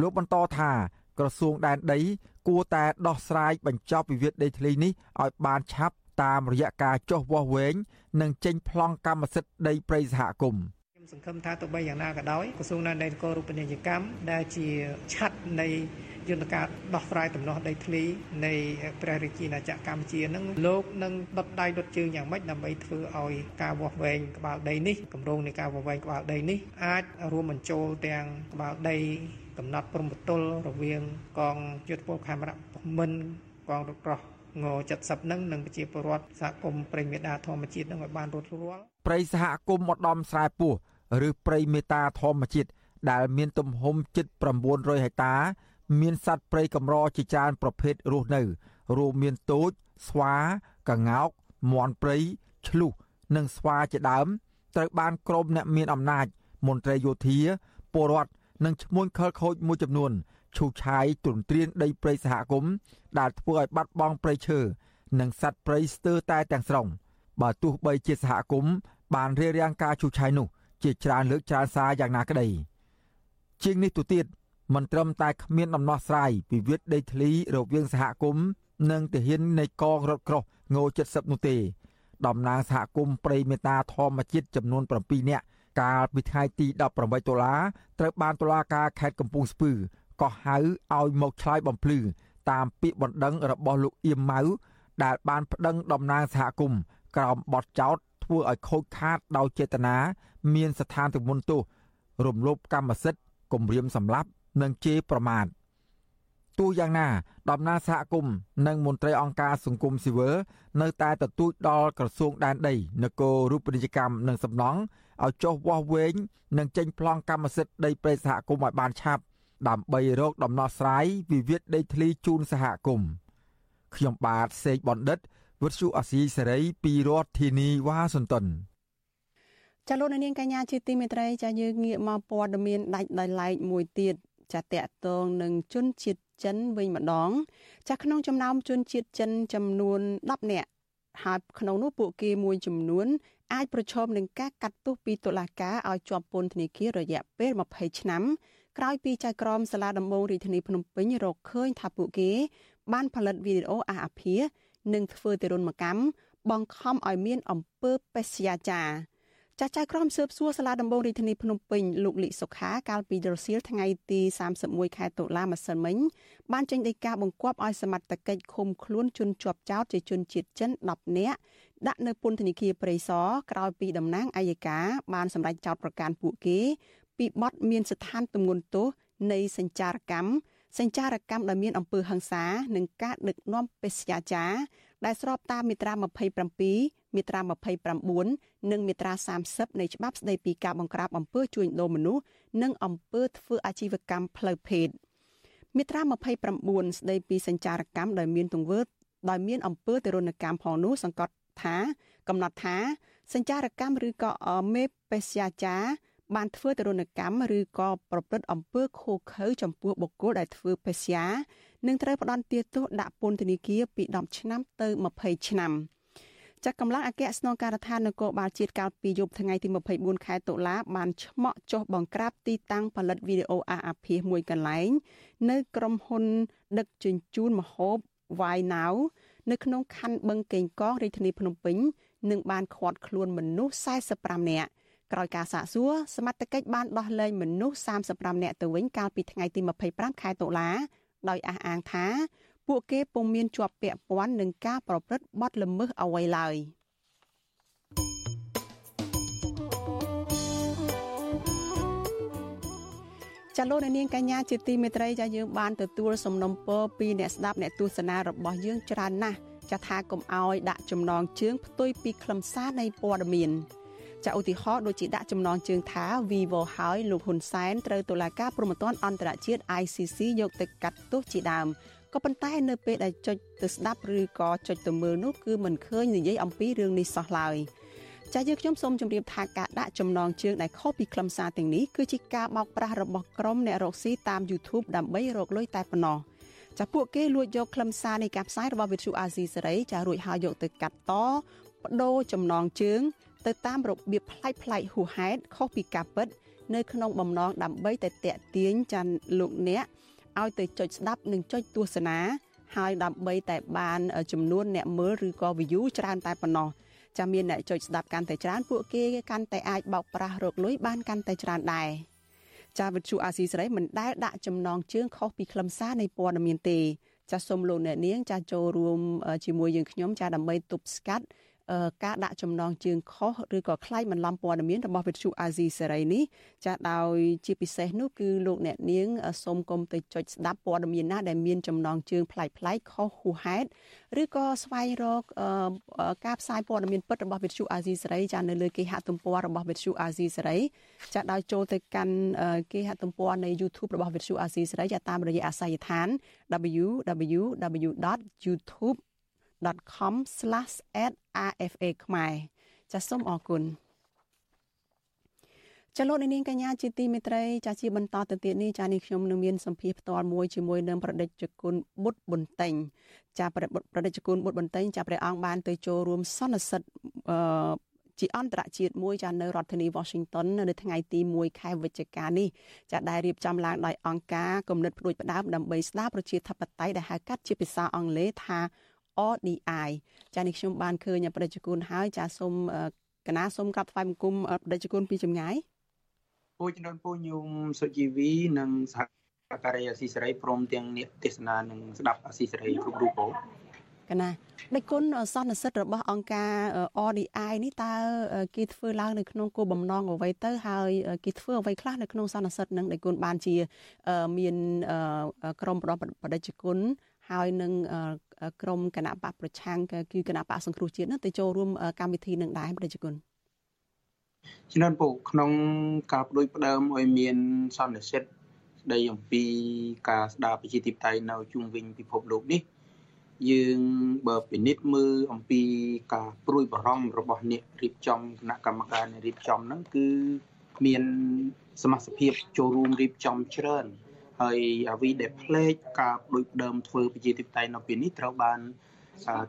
លោកបន្តថាក្រសួងដែនដី គួរតែដោះស្រាយបញ្ចប់វិវាទដីធ្លីនេះឲ្យបានឆាប់តាមរយៈការចុះវាស់វែងនិងចេញប្លង់កម្មសិទ្ធិដីព្រៃសហគមន៍ សង្ឃឹមថាទោះបីយ៉ាងណាក៏ដោយក្រសួងដែនដីនគររូបនីយកម្មដែលជាឆ័ត្រនៃយន្តការដោះស្រាយដំណោះដីធ្លីនៃព្រះរាជាណាចក្រកម្ពុជានឹងលោកនឹងដុតដៃដុតជើងយ៉ាងម៉េចដើម្បីធ្វើឲ្យការវាស់វែងក្បាលដីនេះគម្រោងនៃការវាស់វែងក្បាលដីនេះអាចរួមបញ្ចូលទាំងក្បាលដីកំណត់ព្រំប្រទល់រវាងកងយុទ្ធពលខេមរៈមិនកងរថក្រោះង70នឹងនឹងប្រជាពលរដ្ឋសហគមន៍ព្រៃមេដាធម្មជាតិនឹងឲ្យបានរត់រាល់ព្រៃសហគមន៍ឧត្តមស្រែពោះ ឬព្រៃមេតាធម្មជាតិដែលមានទំហំជិត900ហិកតា មានសត្វព្រៃកម្រជាច្រើនប្រភេទរស់នៅរួមមានទោចស្វាកង្កោកមាន់ព្រៃឆ្លុះនិងស្វាជាដើមត្រូវបានក្រុមអ្នកមានអំណាច មន្ត្រីយោធាពលរដ្ឋនិងឈ្មួញខលខូចមួយចំនួនឈូសឆាយទ្រទ្រានដីព្រៃសហគមន៍ដែលធ្វើឲ្យបាត់បង់ព្រៃឈើនិងសត្វព្រៃស្ទើរតែទាំងស្រុងបើទោះបីជាសហគមន៍បានរៀបរៀងការឈូសឆាយនោះ ជាច្រើនលើកច្រើនសារយ៉ាងណាក្តីជាងនេះទៅទៀតមិនត្រឹមតែគ្មានដំណោះស្រាយវិវាទដីធ្លីរវាងសហគមន៍និងទាហាននៃកងរថក្រោះង70នោះទេតំណាងសហគមន៍ព្រៃមេតាធម្មជាតិចំនួន7នាក់កាលពីថ្ងៃទី18ដុល្លារត្រូវបានតុលាការខេត្តកំពង់ស្ពឺក៏ហៅឲ្យមកឆ្លើយបំភ្លឺតាមពាក្យបណ្ដឹងរបស់លោកអៀមម៉ៅដែលបានប្តឹងតំណាងសហគមន៍ក្រោមបទចោទ ធ្វើឲ្យខូចខាតដោយចេតនាមានស្ថានទម្ងន់ទោសរំលោភកម្មសិទ្ធិគំរាមសម្លាប់និងជេរប្រមាថទោះយ៉ាងណាដំណើរសហគមន៍និងមន្ត្រីអង្គការសង្គមស៊ីវិលនៅតែទទូចដល់ក្រសួងដែនដីនគររូបនីយកម្មនិងសំណង់ឲ្យចុះវាស់វែងនិងចេញប្លង់កម្មសិទ្ធិដីព្រៃសហគមន៍ឲ្យបានឆាប់ដើម្បីរកដំណោះស្រាយវិវាទដីធ្លីជូនសហគមន៍ខ្ញុំបាទសេកបណ្ឌិត វុទ្ធុអាស៊ីសេរីពីរដ្ឋធានីវ៉ាស៊ីនតោនចាលោកនាងកញ្ញាជាទីមេត្រីចាយើងងាកមកព័ត៌មានដាច់ដោយឡែកមួយទៀតចាតកតងនឹងជនជាតិចិនវិញម្ដង ចាក្នុងចំណោមជនជាតិចិនចំនួន10នាក់ហើយក្នុងនោះពួកគេមួយចំនួនអាចប្រឈមនឹងការកាត់ទោសពីតុលាការឲ្យជាប់ពន្ធនាគាររយៈពេល20ឆ្នាំក្រោយពីចៅក្រមសាលាដំបងរាជធានីភ្នំពេញរកឃើញថាពួកគេ បានផលិតវីដេអូអាអាភា និងធ្វើទារុណកម្មបង្ខំឲ្យមានអំពើបេសយាចារចាស់ចៅក្រមស៊ើបសួរសាលាដំបងរាជធានីភ្នំពេញលោកលីសុខាកាលពីរសៀលថ្ងៃទី31ខែតុលាម្សិលមិញបានចេញដីកាបង្គាប់ឲ្យសមត្ថកិច្ចឃុំខ្លួនជនជាប់ចោតជាជនជាតិចិន10នាក់ដាក់នៅពន្ធនាគារព្រៃសរក្រោយពីតំណាងអัยការបានសម្រេចចោតប្រកាសពួកគេ ពីបទមានស្ថានទម្ងន់ទោសនៃសញ្ចារកម្ម សញ្ចារកម្មដែលមានអំពើហិង្សានិងការដឹកនាំបេសយាចារដែលស្របតាមមាត្រា27មាត្រា29និងមាត្រា30នៃច្បាប់ស្តីពីការបង្ក្រាបអំពើជួញដូរមនុស្សនិងអំពើធ្វើអាជីវកម្មផ្លូវភេទមាត្រា29ស្តីពីសញ្ចារកម្មដែលមានទង្វើដោយមានអំពើទរណកម្មផងនោះសង្កត់ថា កំណត់ថា សញ្ចារកម្មឬក៏មេបេសយាចារ បានធ្វើទរណកម្មឬក៏ប្រព្រឹត្តអំពើឃោឃៅចំពោះបុគ្គលដែលធ្វើបេសកយានឹងត្រូវផ្ដន្ទាទោសដាក់ពន្ធនាគារពី10ឆ្នាំទៅ20ឆ្នាំចាក់កម្លាំងអគ្គស្នងការដ្ឋាននគរបាលជាតិកាលពីយប់ថ្ងៃទី24ខែតុលាបានឆ្មក់ចុះបង្ក្រាបទីតាំងផលិតវីដេអូអាអាភាសមួយកន្លែង នៅក្រុមហ៊ុន ដឹកជញ្ជូនម្ហូប Why Now នៅក្នុងខណ្ឌបឹងកេងកងរាជធានីភ្នំពេញនិងបានឃាត់ខ្លួនមនុស្ស45នាក់ ក្រោយការសាកសួរសមត្ថកិច្ចបានដោះលែងមនុស្ស35នាក់ទៅវិញកាលពីថ្ងៃទី25ខែតុលាដោយអះអាងថាពួកគេពុំមានជាប់ពាក់ព័ន្ធនឹងការប្រព្រឹត្តបទល្មើសអ្វីឡើយចាលោកនាងកញ្ញាជាទីមេត្រីចាយើងបានទទួលសំណុំពរពីអ្នកស្ដាប់អ្នកទស្សនារបស់យើងច្រើនណាស់ចាថាកុំអោយដាក់ចំណងជើងផ្ទុយពីខ្លឹមសារនៃព័ត៌មាន ចាឧទាហរណ៍ដូចជាដាក់ចំណងជើងថា Vivo ហើយលោកហ៊ុនសែនត្រូវតុលាការព្រហ្មទណ្ឌអន្តរជាតិ ICC យកទៅកាត់ទោសជាដើមក៏ប៉ុន្តែនៅពេលដែលចុចទៅស្ដាប់ឬក៏ចុចទៅមើលនោះគឺមិនឃើញនិយាយអំពីរឿងនេះសោះឡើយចាស់យើងខ្ញុំសូមជម្រាបថាការដាក់ចំណងជើងដែលខុសពីខ្លឹមសារទាំងនេះគឺជាការបោកប្រាស់របស់ក្រុមអ្នករកស៊ីតាម YouTube ដើម្បីរកលុយតែប៉ុណ្ណោះចាពួកគេលួចយកខ្លឹមសារនៃការផ្សាយរបស់វិទ្យុអាស៊ីសេរីចារួចហើយយកទៅកាត់តបដូរចំណងជើង ទៅតាមរបៀបប្លែកប្លែកហួសហេតុខុសពីការពិត នៅក្នុងបំណងដើម្បីតែតាក់ទាញចាន់លោកអ្នកឲ្យទៅចុចស្ដាប់និងចុចទស្សនាហើយដើម្បីតែបានចំនួនអ្នកមើលឬក៏ view ច្រើនតែប៉ុណ្ណោះចាំមានអ្នកចុចស្ដាប់កាន់តែច្រើនពួកគេកាន់តែអាចបោកប្រាស់រកលុយបានកាន់តែច្រើនដែរចាវិទ្យុអាស៊ីសេរីមិនដែលដាក់ចំណងជើងខុសពីខ្លឹមសារនៃព័ត៌មានទេចាសូមលោកអ្នកនាងចាចូលរួមជាមួយយើងខ្ញុំចាដើម្បីទប់ស្កាត់ ការដាក់ចំណងជើងខុសឬក៏ខ្លាយបន្លំព័ត៌មានរបស់វិទ្យុអាស៊ីសេរីនេះចាដោយជាពិសេសនោះគឺលោកអ្នកនាងសូមកុំទៅចុចស្ដាប់ព័ត៌មានណាដែលមានចំណងជើងប្លែកប្លែកខុសហួសហេតុឬក៏ស្វែងរកការផ្សាយព័ត៌មានពិតរបស់វិទ្យុអាស៊ីសេរីចានៅលើគេហទំព័ររបស់វិទ្យុអាស៊ីសេរីចាដោយចូលទៅកាន់គេហទំព័រនៃ YouTube របស់វិទ្យុអាស៊ីសេរីចាតាមរយៈអាស័យដ្ឋាន www.youtube facebook.com/@rfa ខ្មែរចាសសូមអរគុណចលនានាងកញ្ញាជាទីមេត្រីចាជាបន្តទៅទៀតនេះចានេះខ្ញុំនឹងមានសម្ភារផ្ទាល់មួយជាមួយនឹងប្រដេជគុណបុត្របន្ទែងចាប្រដេជគុណបុត្របន្ទែងចាព្រះអង្គបានទៅចូលរួមសន្និសិទអឺជាអន្តរជាតិមួយចានៅរដ្ឋធានី Washington នៅថ្ងៃទី1ខែវិច្ឆិកានេះចាដែលរៀបចំឡើងដោយអង្គការគំនិតផ្ដួចផ្ដើមដើម្បីស្ដារប្រជាធិបតេយ្យដែលហៅកាត់ជាភាសាអង់គ្លេសថា ODI ចានេះខ្ញុំបានឃើញប្រជាជនហើយចាសូមកណាសូមក្រាបថ្វាយបង្គំប្រជាជនពីចម្ងាយពូជំនុនពូញោមសុជីវីនិងសហការីអស៊ីសេរីព្រមទាំងអ្នកទេសនានិងស្ដាប់អស៊ីសេរីគ្រប់រូបពូកណាដឹកគុណសន្និសិទរបស់អង្គការ RDI នេះតើគេធ្វើឡើងនៅក្នុងគោលបំណងអ្វីទៅហើយគេធ្វើអ្វីខ្លះនៅក្នុងសន្និសិទនឹងដឹកគុណបានជា មានក្រុមប្រដបដិជគុណ ហើយនឹងក្រមគណៈបកប្រឆាំងគឺគណៈបកសង្គ្រោះជាតិនោះទៅចូលរួមកម្មវិធីនឹងដែរប្រជាជនជំនាន់ពូក្នុងការបដិបដើមឲ្យមានសន្និសិទស្ដីអំពីការស្ដារប្រជាធិបតេយ្យនៅជុំវិញពិភពលោកនេះយើងបើពិនិត្យមើលអំពីការព្រួយបារម្ភរបស់អ្នករៀបចំគណៈកម្មការអ្នករៀបចំហ្នឹងគឺមានសមាជិកភាពចូលរួមរៀបចំច្រើន ហើយអ្វីដែលផ្លេចការដូចដើមធ្វើប្រជាធិបតេយ្យនៅពេលនេះត្រូវបាន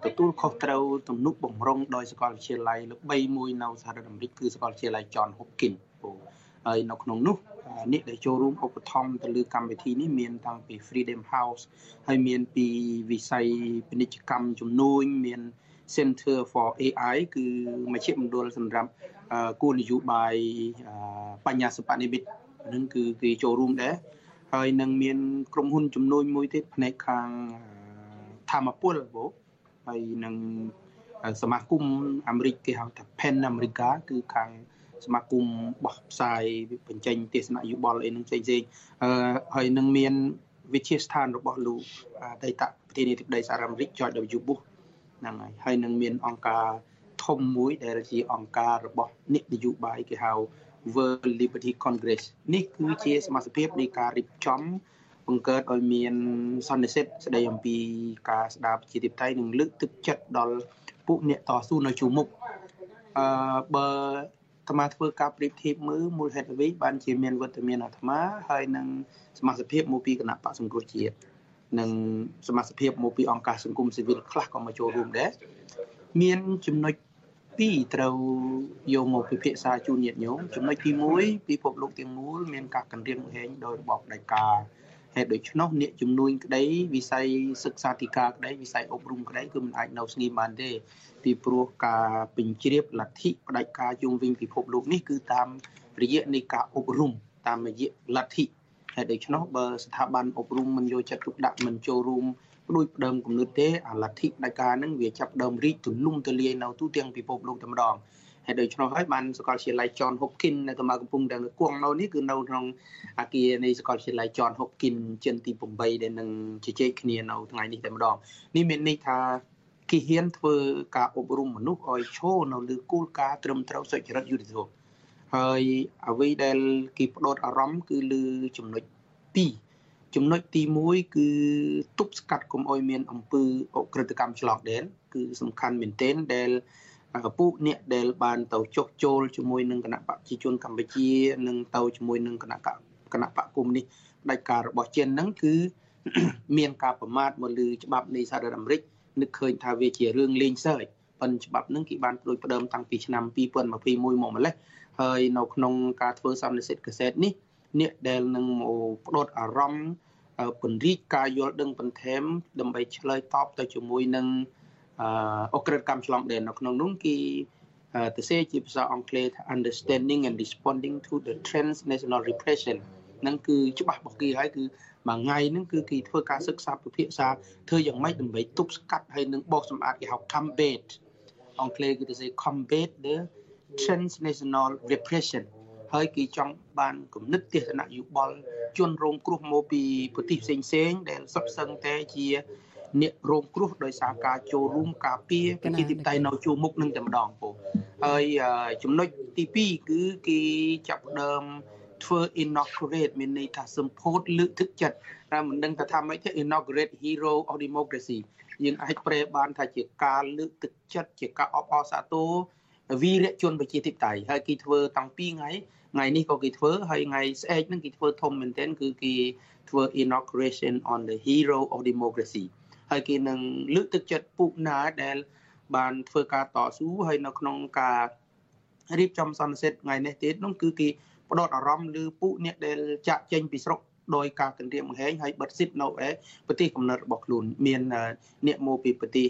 ទទួលខុសត្រូវទំនុកបំរុងដោយសាកលវិទ្យាល័យល្បីមួយនៅសហរដ្ឋអាមេរិកគឺសាកលវិទ្យាល័យ John Hopkins ហើយនៅក្នុងនោះអ្នកដែលចូលរួមឧបត្ថម្ភទៅលើកម្មវិធីនេះមានតាំងពី Freedom House ហើយមានពីវិស័យពាណិជ្ជកម្មជំនួញមាន Center for AI គឺមជ្ឈមណ្ឌលសម្រាប់គោលនយោបាយបញ្ញាសិប្បនិមិត្តនឹងគឺគេចូលរួមដែរ ហើយនឹងមានក្រុមហ៊ុនជំនួញមួយទៀតផ្នែកខាងធម្មពលបងហើយនឹងសមាគមអាមេរិកគេហៅថា Pen America គឺខាងសមាគមបោះផ្សាយបញ្ចេញទេសនយោបល់អីនឹងផ្សេងផ្សេងហើយនឹងមានវិទ្យាស្ថានរបស់លោកអតីតប្រធានាធិបតីសហរដ្ឋអាមេរិក George W Bush ហ្នឹងហើយហើយនឹងមានអង្គការ ធំមួយដែលជាអង្គការរបស់អ្នកនយោបាយគេហៅ World Liberty Congress នេះគឺជាសមាជិកនៃការរៀបចំបង្កើតឲ្យមានសន្និសិទស្ដីអំពីការស្ដារប្រជាធិបតេយ្យនិងលើកទឹកចិត្តដល់ពួកអ្នកតស៊ូនៅជួរមុខអឺបើអាត្មាធ្វើការប្រៀបធៀបមើលមូលហេតុអ្វីបានជាមានវត្តមានអាត្មាហើយនឹងសមាជិកមកពីគណៈបកសង្គ្រោះជាតិនិងសមាជិកមកពីអង្គការសង្គមស៊ីវិលខ្លះក៏មកចូលរួមដែរ មានចំណុច2ត្រូវយកមកពិភាក្សាជូនញាតិញោមចំណុចទី1ពិភពលោកទាំងមូលមានការកណ្រៀងហែងដោយរបបផ្ដាច់ការហេតុដូច្នោះអ្នកជំនួញក្តីវិស័យសិក្សាធិការក្តីវិស័យអប់រំក្តីគឺមិនអាចនៅស្ងៀមបានទេពីព្រោះការពេញជ្រាបលទ្ធិផ្ដាច់ការជុំវិញពិភពលោកនេះគឺតាមរយៈនៃការអប់រំតាមរយៈលទ្ធិហេតុដូច្នោះបើស្ថាប័នអប់រំមិនយកចិត្តទុកដាក់មិនចូលរួម ដូចដើមគំនិតទេអាលទ្ធិផ្ដាច់ការនឹងវាចាប់ដើមរីកទូលំទូលាយនៅទូទាំងពិភពលោកតែម្ដងហើយដូច្នោះហើយបានសាកលវិទ្យាល័យ John Hopkins នៅកម្ពុជាកំពុងតែគង់នៅនេះគឺនៅក្នុងអាគារនៃសាកលវិទ្យាល័យ John Hopkins ចិនទី8ដែលនឹងជជែកគ្នានៅថ្ងៃនេះតែម្ដងនេះមានន័យថាគេហ៊ានធ្វើការអប់រំមនុស្សឲ្យឈរនៅលើគោលការណ៍ត្រឹមត្រូវសុចរិតយុត្តិធម៌ហើយអ្វីដែលគេផ្ដោតអារម្មណ៍គឺលើចំណុច2 ចំណុចទី1គឺទប់ស្កាត់កុំឲ្យមានអំពើអក្រិតកម្មឆ្លងដែនគឺសំខាន់មែនទែនដែលពួកអ្នកដែលបានទៅចុះចូលជាមួយនឹងគណៈបព្វជិជនកម្ពុជានិងទៅជាមួយនឹងគណៈគណៈបកគុំនេះផ្ដាច់ការរបស់ចិនហ្នឹងគឺមានការប្រមាថមកលើច្បាប់នៃសហរដ្ឋអាមេរិកនឹកឃើញថាវាជារឿងលេងសើចប៉ុន្តែច្បាប់ហ្នឹងគេបានដូចផ្ដើមតាំងពីឆ្នាំ2021មកម្លេះហើយនៅក្នុងការធ្វើសន្និសិទកសែតនេះ អ្នកដែលនឹងមកផ្ដោតអារម្មណ៍ពង្រីកការយល់ដឹងបន្ថែមដើម្បីឆ្លើយតបទៅជាមួយនឹងអក្រិតកម្មឆ្លងដែននៅក្នុងនោះគេទៅសេជាភាសាអង់គ្លេសថា understanding and responding to the transnational repression ហ្នឹងគឺច្បាស់របស់គេហើយគឺមួយថ្ងៃហ្នឹងគឺគេធ្វើការសិក្សាពិភាក្សាធ្វើយ៉ាងម៉េចដើម្បីទប់ស្កាត់ហើយនឹងបោសសម្អាតគេហៅ combat អង់គ្លេសគេទៅសេ combat the transnational repression ហើយគេចង់បានគំនិតទស្សនៈយោបល់ជនរងគ្រោះមកពីប្រទេសផ្សេងៗដែលសុទ្ធសឹងតែជាអ្នករងគ្រោះដោយសារការចូលរួមការពារប្រជាធិបតេយ្យនៅជួរមុខនឹងតែម្ដងពូហើយចំណុចទី2គឺគេចាប់ដើមធ្វើ inaugurate មានន័យថាសម្ពោធលើកទឹកចិត្តតែមិនដឹងថាថាម៉េចទេ inaugurate hero of democracy យើងអាចប្រែបានថាជាការលើកទឹកចិត្តជាការអបអរសាទរវីរជនប្រជាធិបតេយ្យហើយគេធ្វើតាំងពីថ្ងៃ ថ្ងៃនេះក៏គេធ្វើហើយថ្ងៃស្អែកហ្នឹងគេធ្វើធំមែនទែនគឺគេធ្វើ inauguration on the hero of democracy ហើយគេនឹងលើកទឹកចិត្តពុកណាដែលបានធ្វើការតស៊ូហើយនៅក្នុងការរៀបចំសន្និសីទថ្ងៃនេះទៀតនោះគឺគេផ្ដោតអារម្មណ៍លើពួកអ្នកដែលចាក់ចេញពីស្រុកដោយការគម្រាមកំហែងហើយបិទសិទ្ធនៅឯប្រទេសកំណើតរបស់ខ្លួនមានអ្នកមកពីប្រទេស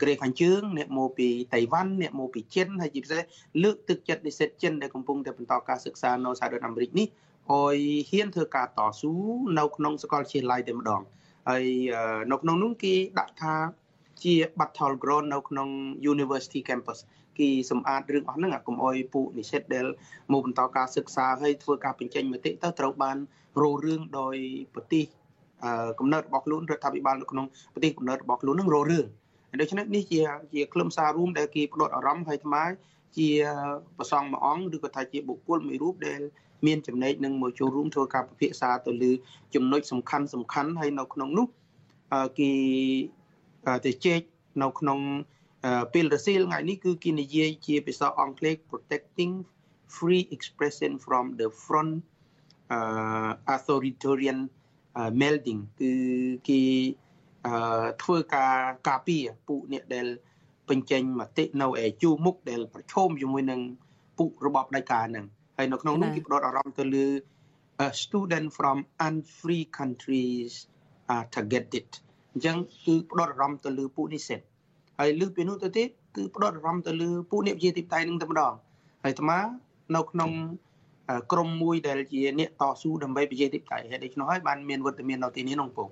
កូរ៉េខាងជើងអ្នកមកពីតៃវ៉ាន់អ្នកមកពីចិនហើយជាពិសេសលើកទឹកចិត្តនិស្សិតចិនដែលកំពុងតែបន្តការសិក្សានៅសហរដ្ឋអាមេរិកនេះឲ្យហ៊ានធ្វើការតស៊ូនៅក្នុងសាកលវិទ្យាល័យតែម្ដងហើយនៅក្នុងនោះគេដាក់ថាជា battle ground នៅក្នុង University campus គេសម្អាតរឿងអស់ហ្នឹងកុំអោយពួកនិស្សិតដែលមកបន្តការសិក្សាហើយធ្វើការបញ្ចេញមតិទៅត្រូវបានរោរឿងដោយប្រទេសកំណើតរបស់ខ្លួនរដ្ឋាភិបាលនៅក្នុងប្រទេសកំណើតរបស់ខ្លួននឹងរោរឿង ដូច្នេះនេះជាជាខ្លឹមសាររួមដែលគេផ្ដោតអារម្មណ៍ហើយថ្មជាប្រសងមួយអង្គឬក៏ថាជាបុគ្គលមួយរូបដែលមានចំណែកនឹងមកចូលរួមធ្វើការពិភាក្សាទៅលើចំណុចសំខាន់សំខាន់ហើយនៅក្នុងនោះគេទៅជែកនៅក្នុងពេលរសៀលថ្ងៃនេះគឺគេនិយាយជាភាសាអង់គ្លេស protecting free expression from the front uh, authoritarian uh, melding គឺគេ ធ្វើការការពារពួកអ្នកដែលបញ្ចេញមតិនៅឯជួរមុខដែលប្រឈមជាមួយនឹងពួករបបផ្ដាច់ការហ្នឹងហើយនៅក្នុងនោះគេផ្ដោតអារម្មណ៍ទៅលើ student from unfree countries are targeted អញ្ចឹងគឺផ្ដោតអារម្មណ៍ទៅលើពួកនិស្សិតហើយលើពីនោះទៅទៀតគឺផ្ដោតអារម្មណ៍ទៅលើពួកអ្នកវិជាទីផ្ទៃនឹងតែម្ដងហើយអាត្មានៅក្នុងក្រមមួយដែលជាអ្នកតស៊ូដើម្បីប្រជាធិបតេយ្យហេតុដូច្នោះហើយបានមានវត្តមាននៅទីនេះនោះពង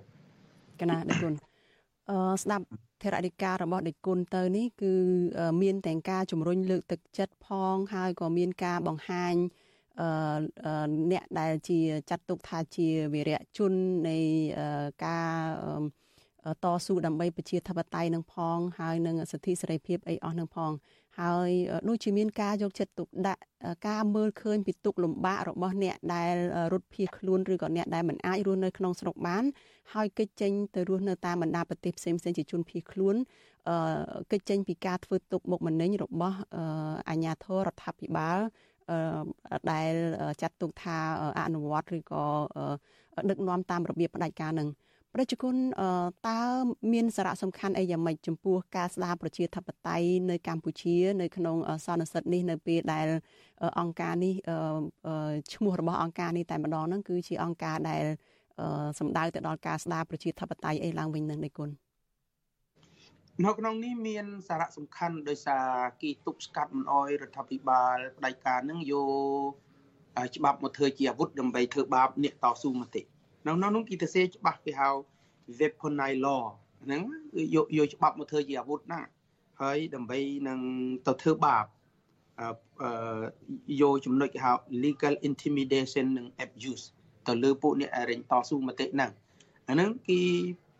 កណាដេគុណអឺស្ដាប់ធរអធិការរបស់ដេគុណទៅនេះគឺមានទាំងការជំរុញលើកទឹកចិត្តផងហើយក៏មានការបង្ហាញអឺអ្នកដែលជាចាត់ទុកថាជាវីរៈជននៃការតស៊ូដើម្បីប្រជាធិបតេយ្យនឹងផងហើយនឹងសិទ្ធិសេរីភាពអីអស់នឹងផង ហើយដូចជាមានការយកចិត្តទុកដាក់ការមើលឃើញពីទុកលំបាករបស់អ្នកដែលរត់ភៀសខ្លួនឬក៏អ្នកដែលមិនអាចរស់នៅក្នុងស្រុកបាន ហើយកិច្ចចេញទៅរស់នៅតាមបណ្ដាប្រទេសផ្សេងៗជាជនភៀសខ្លួនកិច្ចចេញពីការធ្វើទុកបុកម្នេញរបស់អាជ្ញាធររដ្ឋាភិបាលដែលចាត់ទុកថាអនុវត្តឬក៏ដឹកនាំតាមរបៀបផ្ដាច់ការនឹង ប្រជាជនតើមានសារៈសំខាន់អីយ៉ាងម៉េចចំពោះការស្ដារប្រជាធិបតេយ្យនៅកម្ពុជា នៅក្នុងសន្និសិទនេះនៅពេលដែលអង្គការនេះឈ្មោះរបស់អង្គការនេះតែម្ដងហ្នឹងគឺជាអង្គការដែលសម្ដៅទៅដល់ការស្ដារប្រជាធិបតេយ្យអីឡើងវិញនឹងនេះគុណនៅក្នុងនេះមានសារៈសំខាន់ដោយសារគេទប់ស្កាត់មិនអោយរដ្ឋាភិបាលផ្ដាច់ការនឹងយកច្បាប់មកធ្វើជាអាវុធដើម្បីធ្វើបាបអ្នកតស៊ូមតិ នៅក្នុងនោះគេទៅសេច្បាស់គេហៅ weaponized law ហ្នឹងគឺយកយកច្បាប់មកធ្វើជាអាវុធណាហើយដើម្បីនឹងទៅធ្វើបាបអឺយកចំណុចគេហៅ legal intimidation និង abuse ទៅលើពួកអ្នកអរិញតស៊ូមតិហ្នឹងអាហ្នឹងគេ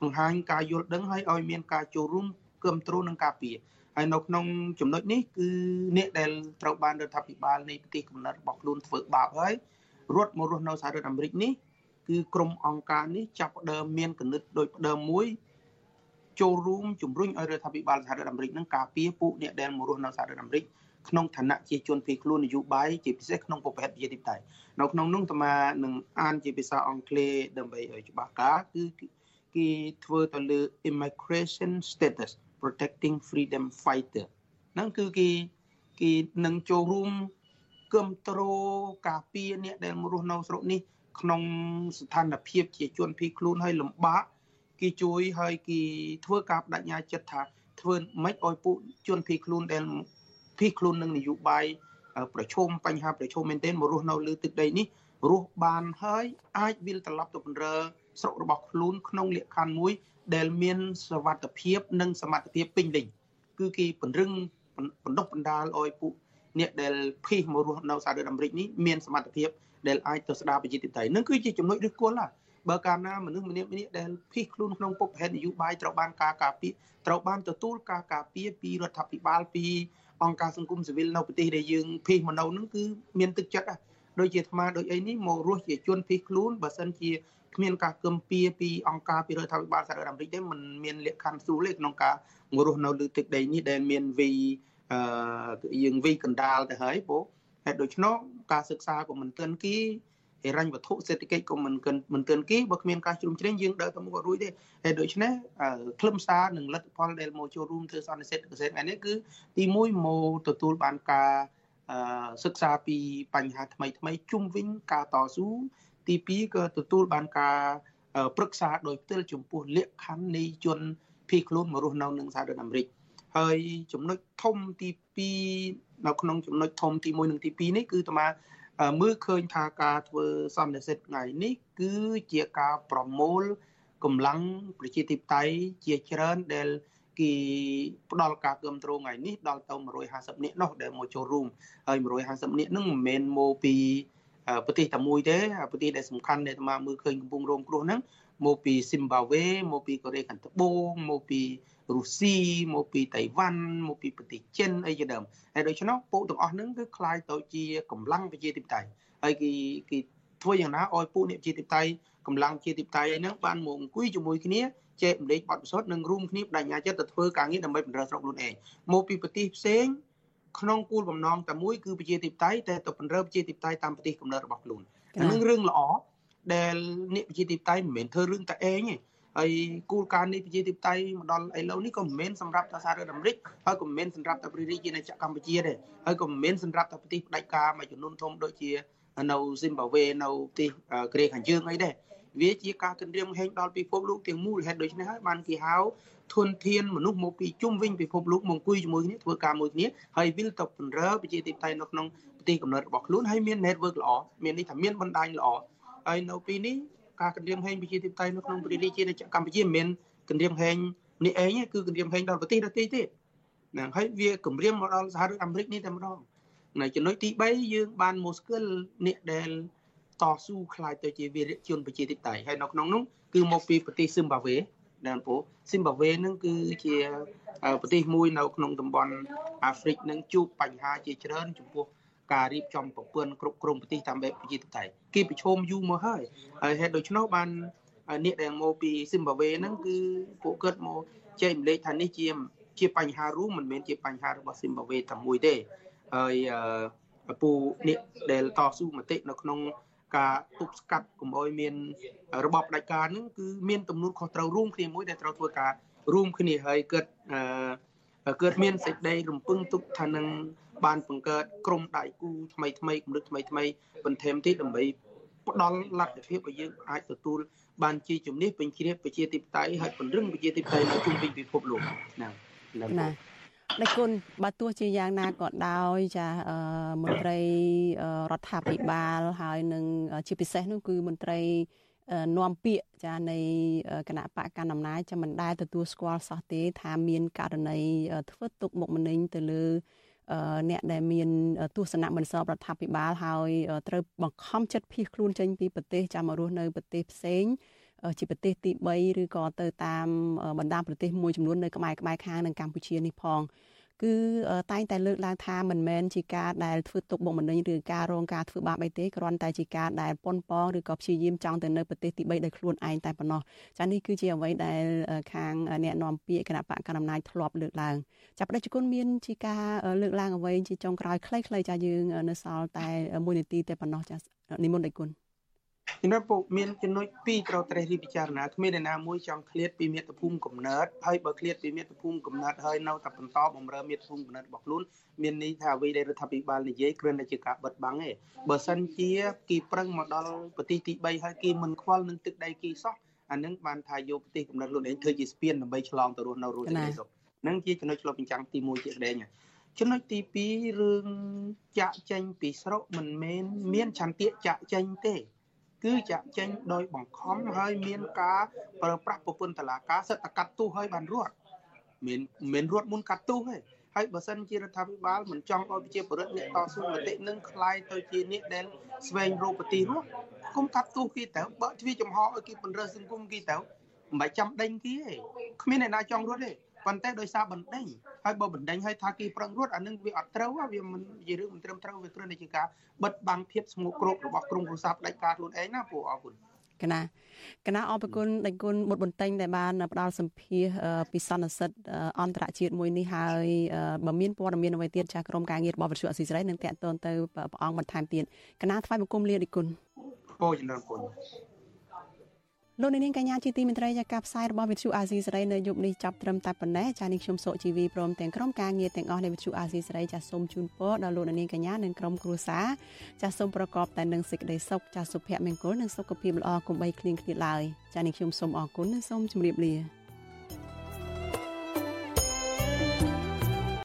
បង្ហាញការយល់ដឹងហើយឲ្យមានការចូលរួមគ្រប់គ្រងនិងការពារហើយនៅក្នុងចំណុចនេះគឺអ្នកដែលត្រូវបានរដ្ឋាភិបាលនៃប្រទេសកំណើតរបស់ខ្លួនធ្វើបាបហើយរត់មករស់នៅសហរដ្ឋអាមេរិកនេះ គឺក្រុមអង្គការនេះចាប់ផ្ដើមមានកណិតដោយផ្ដើមមួយចូលរួមជំរុញឲ្យរដ្ឋាភិបាលសហរដ្ឋអាមេរិកនឹងការពារពួកអ្នកដែលមករស់នៅសហរដ្ឋអាមេរិកក្នុងឋានៈជាជនភៀសខ្លួននយោបាយជាពិសេសក្នុងប្រភេទប្រជាធិបតេយ្យនៅក្នុងនោះអាត្មានឹងអានជាភាសាអង់គ្លេសដើម្បីឲ្យច្បាស់ការគឺគេធ្វើទៅលើ immigration status protecting freedom fighter ហ្នឹងគឺគេគេនឹងចូលរួមគ្រប់គ្រងការពារអ្នកដែលមករស់នៅស្រុកនេះ ក្នុងស្ថានភាពជាជនភៀសខ្លួនហើយលំបាកគេជួយហើយគេធ្វើការបដិញ្ញាចិត្តថាធ្វើម៉េចឲ្យពួកជនភៀសខ្លួនដែលភៀសខ្លួននឹងនយោបាយប្រឈមបញ្ហាប្រឈមមែនទែនមករស់នៅលើទឹកដីនេះរស់បានហើយអាចវិលត្រឡប់ទៅបំរើស្រុករបស់ខ្លួនក្នុងលក្ខខណ្ឌមួយ ដែលមានសវត្ថភាពនិងសមត្ថភាពពេញលេញគឺគេពង្រឹងបណ្ដុះបណ្ដាលឲ្យពួកអ្នកដែលភៀសមករស់នៅសហរដ្ឋអាមេរិកនេះមានសមត្ថភាព ដែលអាចទៅស្ដារប្រជាធិបតេយ្យនឹងគឺជាចំណុចឫសគល់ណាបើកាលណាមនុស្សម្នាក់ម្នាក់ដែលភៀសខ្លួនក្នុងពុកប្រហែលនយោបាយត្រូវបានការការពារត្រូវបានទទួលការការពារពីរដ្ឋាភិបាលពីអង្គការសង្គមស៊ីវិលនៅប្រទេសដែលយើងភៀសមកនៅនឹងគឺមានទឹកចិត្តដូចជាអាត្មាដូចអីនេះមករស់ជាជនភៀសខ្លួនបើសិនជាគ្មានការគំពីពីអង្គការពីរដ្ឋាភិបាលសហរដ្ឋអាមេរិកទេมันមានលក្ខខណ្ឌស្រួលទេក្នុងការមករស់នៅលើទឹកដីនេះដែលមានវីអឺយើងវីកណ្ដាលទៅហើយព្រោះហេតុដូច្នោះ ការសិក្សាក៏មិនទាន់គីហិរញ្ញវត្ថុសេដ្ឋកិច្ចក៏មិនមិនទាន់គីបើគ្មានការជ្រុំជ្រែងយើងដើរទៅមុខអត់រួចទេហើយដូច្នេះខ្លឹមសារនិងលទ្ធផលដែលមកចូលរួមធ្វើសន្និសីទកសិកម្មនេះគឺទី1មកទទួលបានការសិក្សាពីបញ្ហាថ្មីថ្មីជុំវិញការតស៊ូទី2ក៏ទទួលបានការប្រឹក្សាដោយផ្ទាល់ចំពោះលក្ខខណ្ឌនៃជនភៀសខ្លួនមករស់នៅនៅសហរដ្ឋអាមេរិកហើយចំណុចធំទី2 នៅក្នុងចំណុចធំទី1និងទី2នេះគឺតាមាមើលឃើញថាការធ្វើសន្និសីទថ្ងៃនេះ គឺជាការប្រមូលកម្លាំងប្រជាធិបតេយ្យជាច្រើនដែលគេផ្ដល់ការគ្រប់គ្រងថ្ងៃនេះដល់ទៅ150នាក់នោះដែលមកចូលរួមហើយ150នាក់ហ្នឹងមិនមែនមកពីប្រទេសតែមួយទេប្រទេសដែលសំខាន់ដែលអាត្មាមើលឃើញកំពុងរងគ្រោះហ្នឹងមកពីស៊ីមបាវេមកពីកូរ៉េខាងត្បូងមកពី រុស្ស៊ីមកពីតៃវ៉ាន់មកពីប្រទេសចិនអីជាដើមហើយដូច្នោះពួកទាំងអស់ហ្នឹងគឺคล้ายទៅជាកម្លាំងប្រជាធិបតេយ្យហើយគេគេធ្វើយ៉ាងណាឲ្យពួកអ្នកប្រជាធិបតេយ្យកម្លាំងប្រជាធិបតេយ្យហ្នឹងបានមកអង្គុយជាមួយគ្នាចែកម្លេចបទពិសោធន៍និងរួមគ្នាបដិញ្ញាចិត្តទៅធ្វើការងារដើម្បីបំរើស្រុកខ្លួនឯងមកពីប្រទេសផ្សេងក្នុងគោលបំណងតែមួយគឺប្រជាធិបតេយ្យតែទៅបំរើប្រជាធិបតេយ្យតាមប្រទេសកំណើតរបស់ខ្លួនអានឹងរឿងល្អដែលអ្នកប្រជាធិបតេយ្យមិនមែនធ្វើរឿងតែឯងទេ ហើយគោលការណ៍នេះប្រជាធិបតេយ្យមកដល់ឥឡូវនេះក៏មិនមែនសម្រាប់តែសហរដ្ឋអាមេរិកហើយក៏មិនមែនសម្រាប់តែប្រទេសរាជាណាចក្រកម្ពុជាទេហើយក៏មិនមែនសម្រាប់តែប្រទេសផ្ដាច់ការមួយចំនួនធំដូចជានៅស៊ីមបាវេនៅប្រទេសកូរ៉េខាងជើងអីដែរវាជាការគម្រាមហែងដល់ពិភពលោកទាំងមូលហេតុដូច្នេះហើយបានគេហៅធនធានមនុស្សមកពីជុំវិញពិភពលោកមកអង្គុយជាមួយគ្នាធ្វើការមួយគ្នាហើយវិលទៅពង្រើប្រជាធិបតេយ្យនៅក្នុងប្រទេសកំណើតរបស់ខ្លួនហើយមាន network ល្អមាននេះថាមានបណ្ដាញល្អហើយនៅពេលនេះ ការគម្រាមហែងប្រជាធិបតេយ្យនៅក្នុងប្រទេសជាកម្ពុជាមិនមែនគម្រាមហែងនេះឯងគឺគម្រាមហែងដល់ប្រទេសដទៃទៀតហ្នឹងហើយវាគម្រាមមកដល់សហរដ្ឋអាមេរិកនេះតែម្ដងនៅចំណុចទី3យើងបានមកស្គាល់អ្នកដែលតស៊ូខ្លាចទៅជាវីរៈជនប្រជាធិបតេយ្យហើយនៅក្នុងនោះគឺមកពីប្រទេសស៊ីមបាវេដែលពូស៊ីមបាវេនឹងគឺជាប្រទេសមួយនៅក្នុងតំបន់អាហ្វ្រិកនឹងជួបបញ្ហាជាច្រើនចំពោះ ការរៀបចំប្រព័ន្ធគ្រប់គ្រងប្រទេសតាមបែបប្រជាធិបតេយ្យគេប្រឈមយូរមកហើយហើយហេតុដូច្នោះបានអ្នកដែលមកពីស៊ីមបាវេហ្នឹងគឺពួកគាត់មកចែកម្លែកថានេះជាជាបញ្ហារួមមិនមែនជាបញ្ហារបស់ស៊ីមបាវេតែមួយទេហើយពូអ្នកដែលតស៊ូមតិនៅក្នុងការទប់ស្កាត់កុំឲ្យមានរបបផ្ដាច់ការនឹងគឺមានទំនួលខុសត្រូវរួមគ្នាមួយដែលត្រូវធ្វើការរួមគ្នាហើយគាត់កើតមានសេចក្តីរំពឹងទុកថានឹង បានបង្កើតក្រុមដៃគូថ្មីថ្មីគំនិតថ្មីថ្មីបន្ថែមទៀតដើម្បីផ្ដល់លទ្ធភាពឲ្យយើងអាចទទួលបានជាជំនាញពេញជ្រាបប្រជាធិបតេយ្យហើយពង្រឹងប្រជាធិបតេយ្យនៅជុំវិញពិភពលោកណាណាដែលគុណបើទោះជាយ៉ាងណាក៏ដោយចាមន្ត្រីរដ្ឋាភិបាលហើយនឹងជាពិសេសនោះគឺមន្ត្រីនាំពាក្យចានៃគណៈបកកណ្ដាលអំណាចចាំមិនដែលទទួលស្គាល់សោះទេ ថាមានករណីធ្វើទុកមុខម្នេញទៅលើ អ្នកដែលមានទស្សនៈមិនស្របរដ្ឋាភិបាលហើយត្រូវបង្ខំចិត្តភៀសខ្លួនចេញពីប្រទេសចាំមករស់នៅប្រទេសផ្សេងជាប្រទេសទី3ឬក៏ទៅតាមបណ្ដាប្រទេសមួយចំនួននៅក្បែរក្បែរខាងនឹងកម្ពុជានេះផង គឺតែងតែលើកឡើងថាមិនមែនជាការដែលធ្វើទុកបុកម្នេញឬការរងការធ្វើបាបអីទេគ្រាន់តែជាការដែលប៉ុនប៉ងឬក៏ព្យាយាមចង់ទៅនៅប្រទេសទី3ដោយខ្លួនឯងតែប៉ុណ្ណោះចានេះគឺជាអ្វីដែលខាងអ្នកនាំពាក្យគណៈបកកណ្ដាលអំណាចធ្លាប់លើកឡើងចាប់ប្រជាជនមានជាការលើកឡើងអ្វីជាចុងក្រោយខ្លីៗចាយើងនៅសល់តែ1នាទីតែប៉ុណ្ណោះចានិមន្តដៃគុណ ចំណុចពុកមានចំណុចពីរត្រូវត្រេះរិះពិចារណាគ្មានអ្នកណាមួយចង់ឃ្លាតពីមាតុភូមិកំណើតហើយបើឃ្លាតពីមាតុភូមិកំណើតហើយនៅតែបន្តបំរើមាតុភូមិកំណើតរបស់ខ្លួនមានន័យថាអ្វីដែលរដ្ឋាភិបាលនិយាយគ្រាន់តែជាការបិទបាំងទេបើសិនជាគេប្រឹងមកដល់ប្រទេសទី3ហើយគេមិនខ្វល់នឹងទឹកដីគេសោះអានឹងបានថាយកប្រទេសកំណើតខ្លួនឯងធ្វើជាស្ពានដើម្បីឆ្លងទៅរស់នៅរស់នៅសុខនឹងជាចំណុចឆ្លុះបញ្ចាំងទី1ជាស្ដែងចំណុចទី2រឿងចាក់ចេញពីស្រុកមិនមែនមានឆន្ទៈចាក់ចេញទេ គឺចាក់ចេញដោយបង្ខំហើយមានការប្រើប្រាស់ប្រព័ន្ធតឡាការសិទ្ធិកាត់ទោសហើយបានរត់មានមិនរត់មុនកាត់ទោសទេហើយបើសិនជារដ្ឋាភិបាលមិនចង់ឲ្យប្រជាពលរដ្ឋអ្នកតស៊ូមតិនឹងคลายទៅជាអ្នកដែលស្វែងរកប្រទេសរស់គុំកាត់ទោសគេទៅបើទ្វាចំហឲ្យគេពន្រើសសង្គមគេទៅមិនបាច់ចាំដេញគេទេគ្មានអ្នកណាចង់រត់ទេ ប៉ុន្តែដោយសារបណ្ដេញហើយបើបណ្ដេញហើយថាគេប្រឹងរត់អានឹងវាអត់ត្រូវវាមិនជារឿងមិនត្រឹមត្រូវវាគ្រាន់តែជាការបិទបាំងភាពស្ងួតគ្រោករបស់ក្រុមគ្រួសារផ្ដាច់ការខ្លួនឯងណាពូអរគុណកណាកណាអរគុណដេញគុណបុតបន្ទែងដែលបានផ្ដល់សម្ភារពីសន្និសិទអន្តរជាតិមួយនេះហើយបើមានព័ត៌មានអ្វីទៀតចាស់ក្រុមការងាររបស់វិទ្យុអសីសេរីនឹងតាក់ទងទៅព្រះអង្គបន្ថែមទៀតកណាថ្វាយបង្គំលាដេញគុណពោចំណានគុណ លោកនាងកញ្ញាជាទីមេត្រីចាការផ្សាយរបស់វិទ្យុអាស៊ីសេរីនៅយប់នេះចាប់ត្រឹមតែប៉ុណ្ណេះចានេះខ្ញុំសុជីវីព្រមទាំងក្រុមការងារទាំងអស់នៃវិទ្យុអាស៊ីសេរីចាសូមជូនពរដល់លោកនាងកញ្ញានិងក្រុមគ្រួសារចាសូមប្រកបតែនឹងសេចក្តីសុខចាសុភមង្គលនិងសុខភាពល្អកុំបីឃ្លៀងឃ្លាតឡើយចានេះខ្ញុំសូមអរគុណនិងសូមជម្រាបលា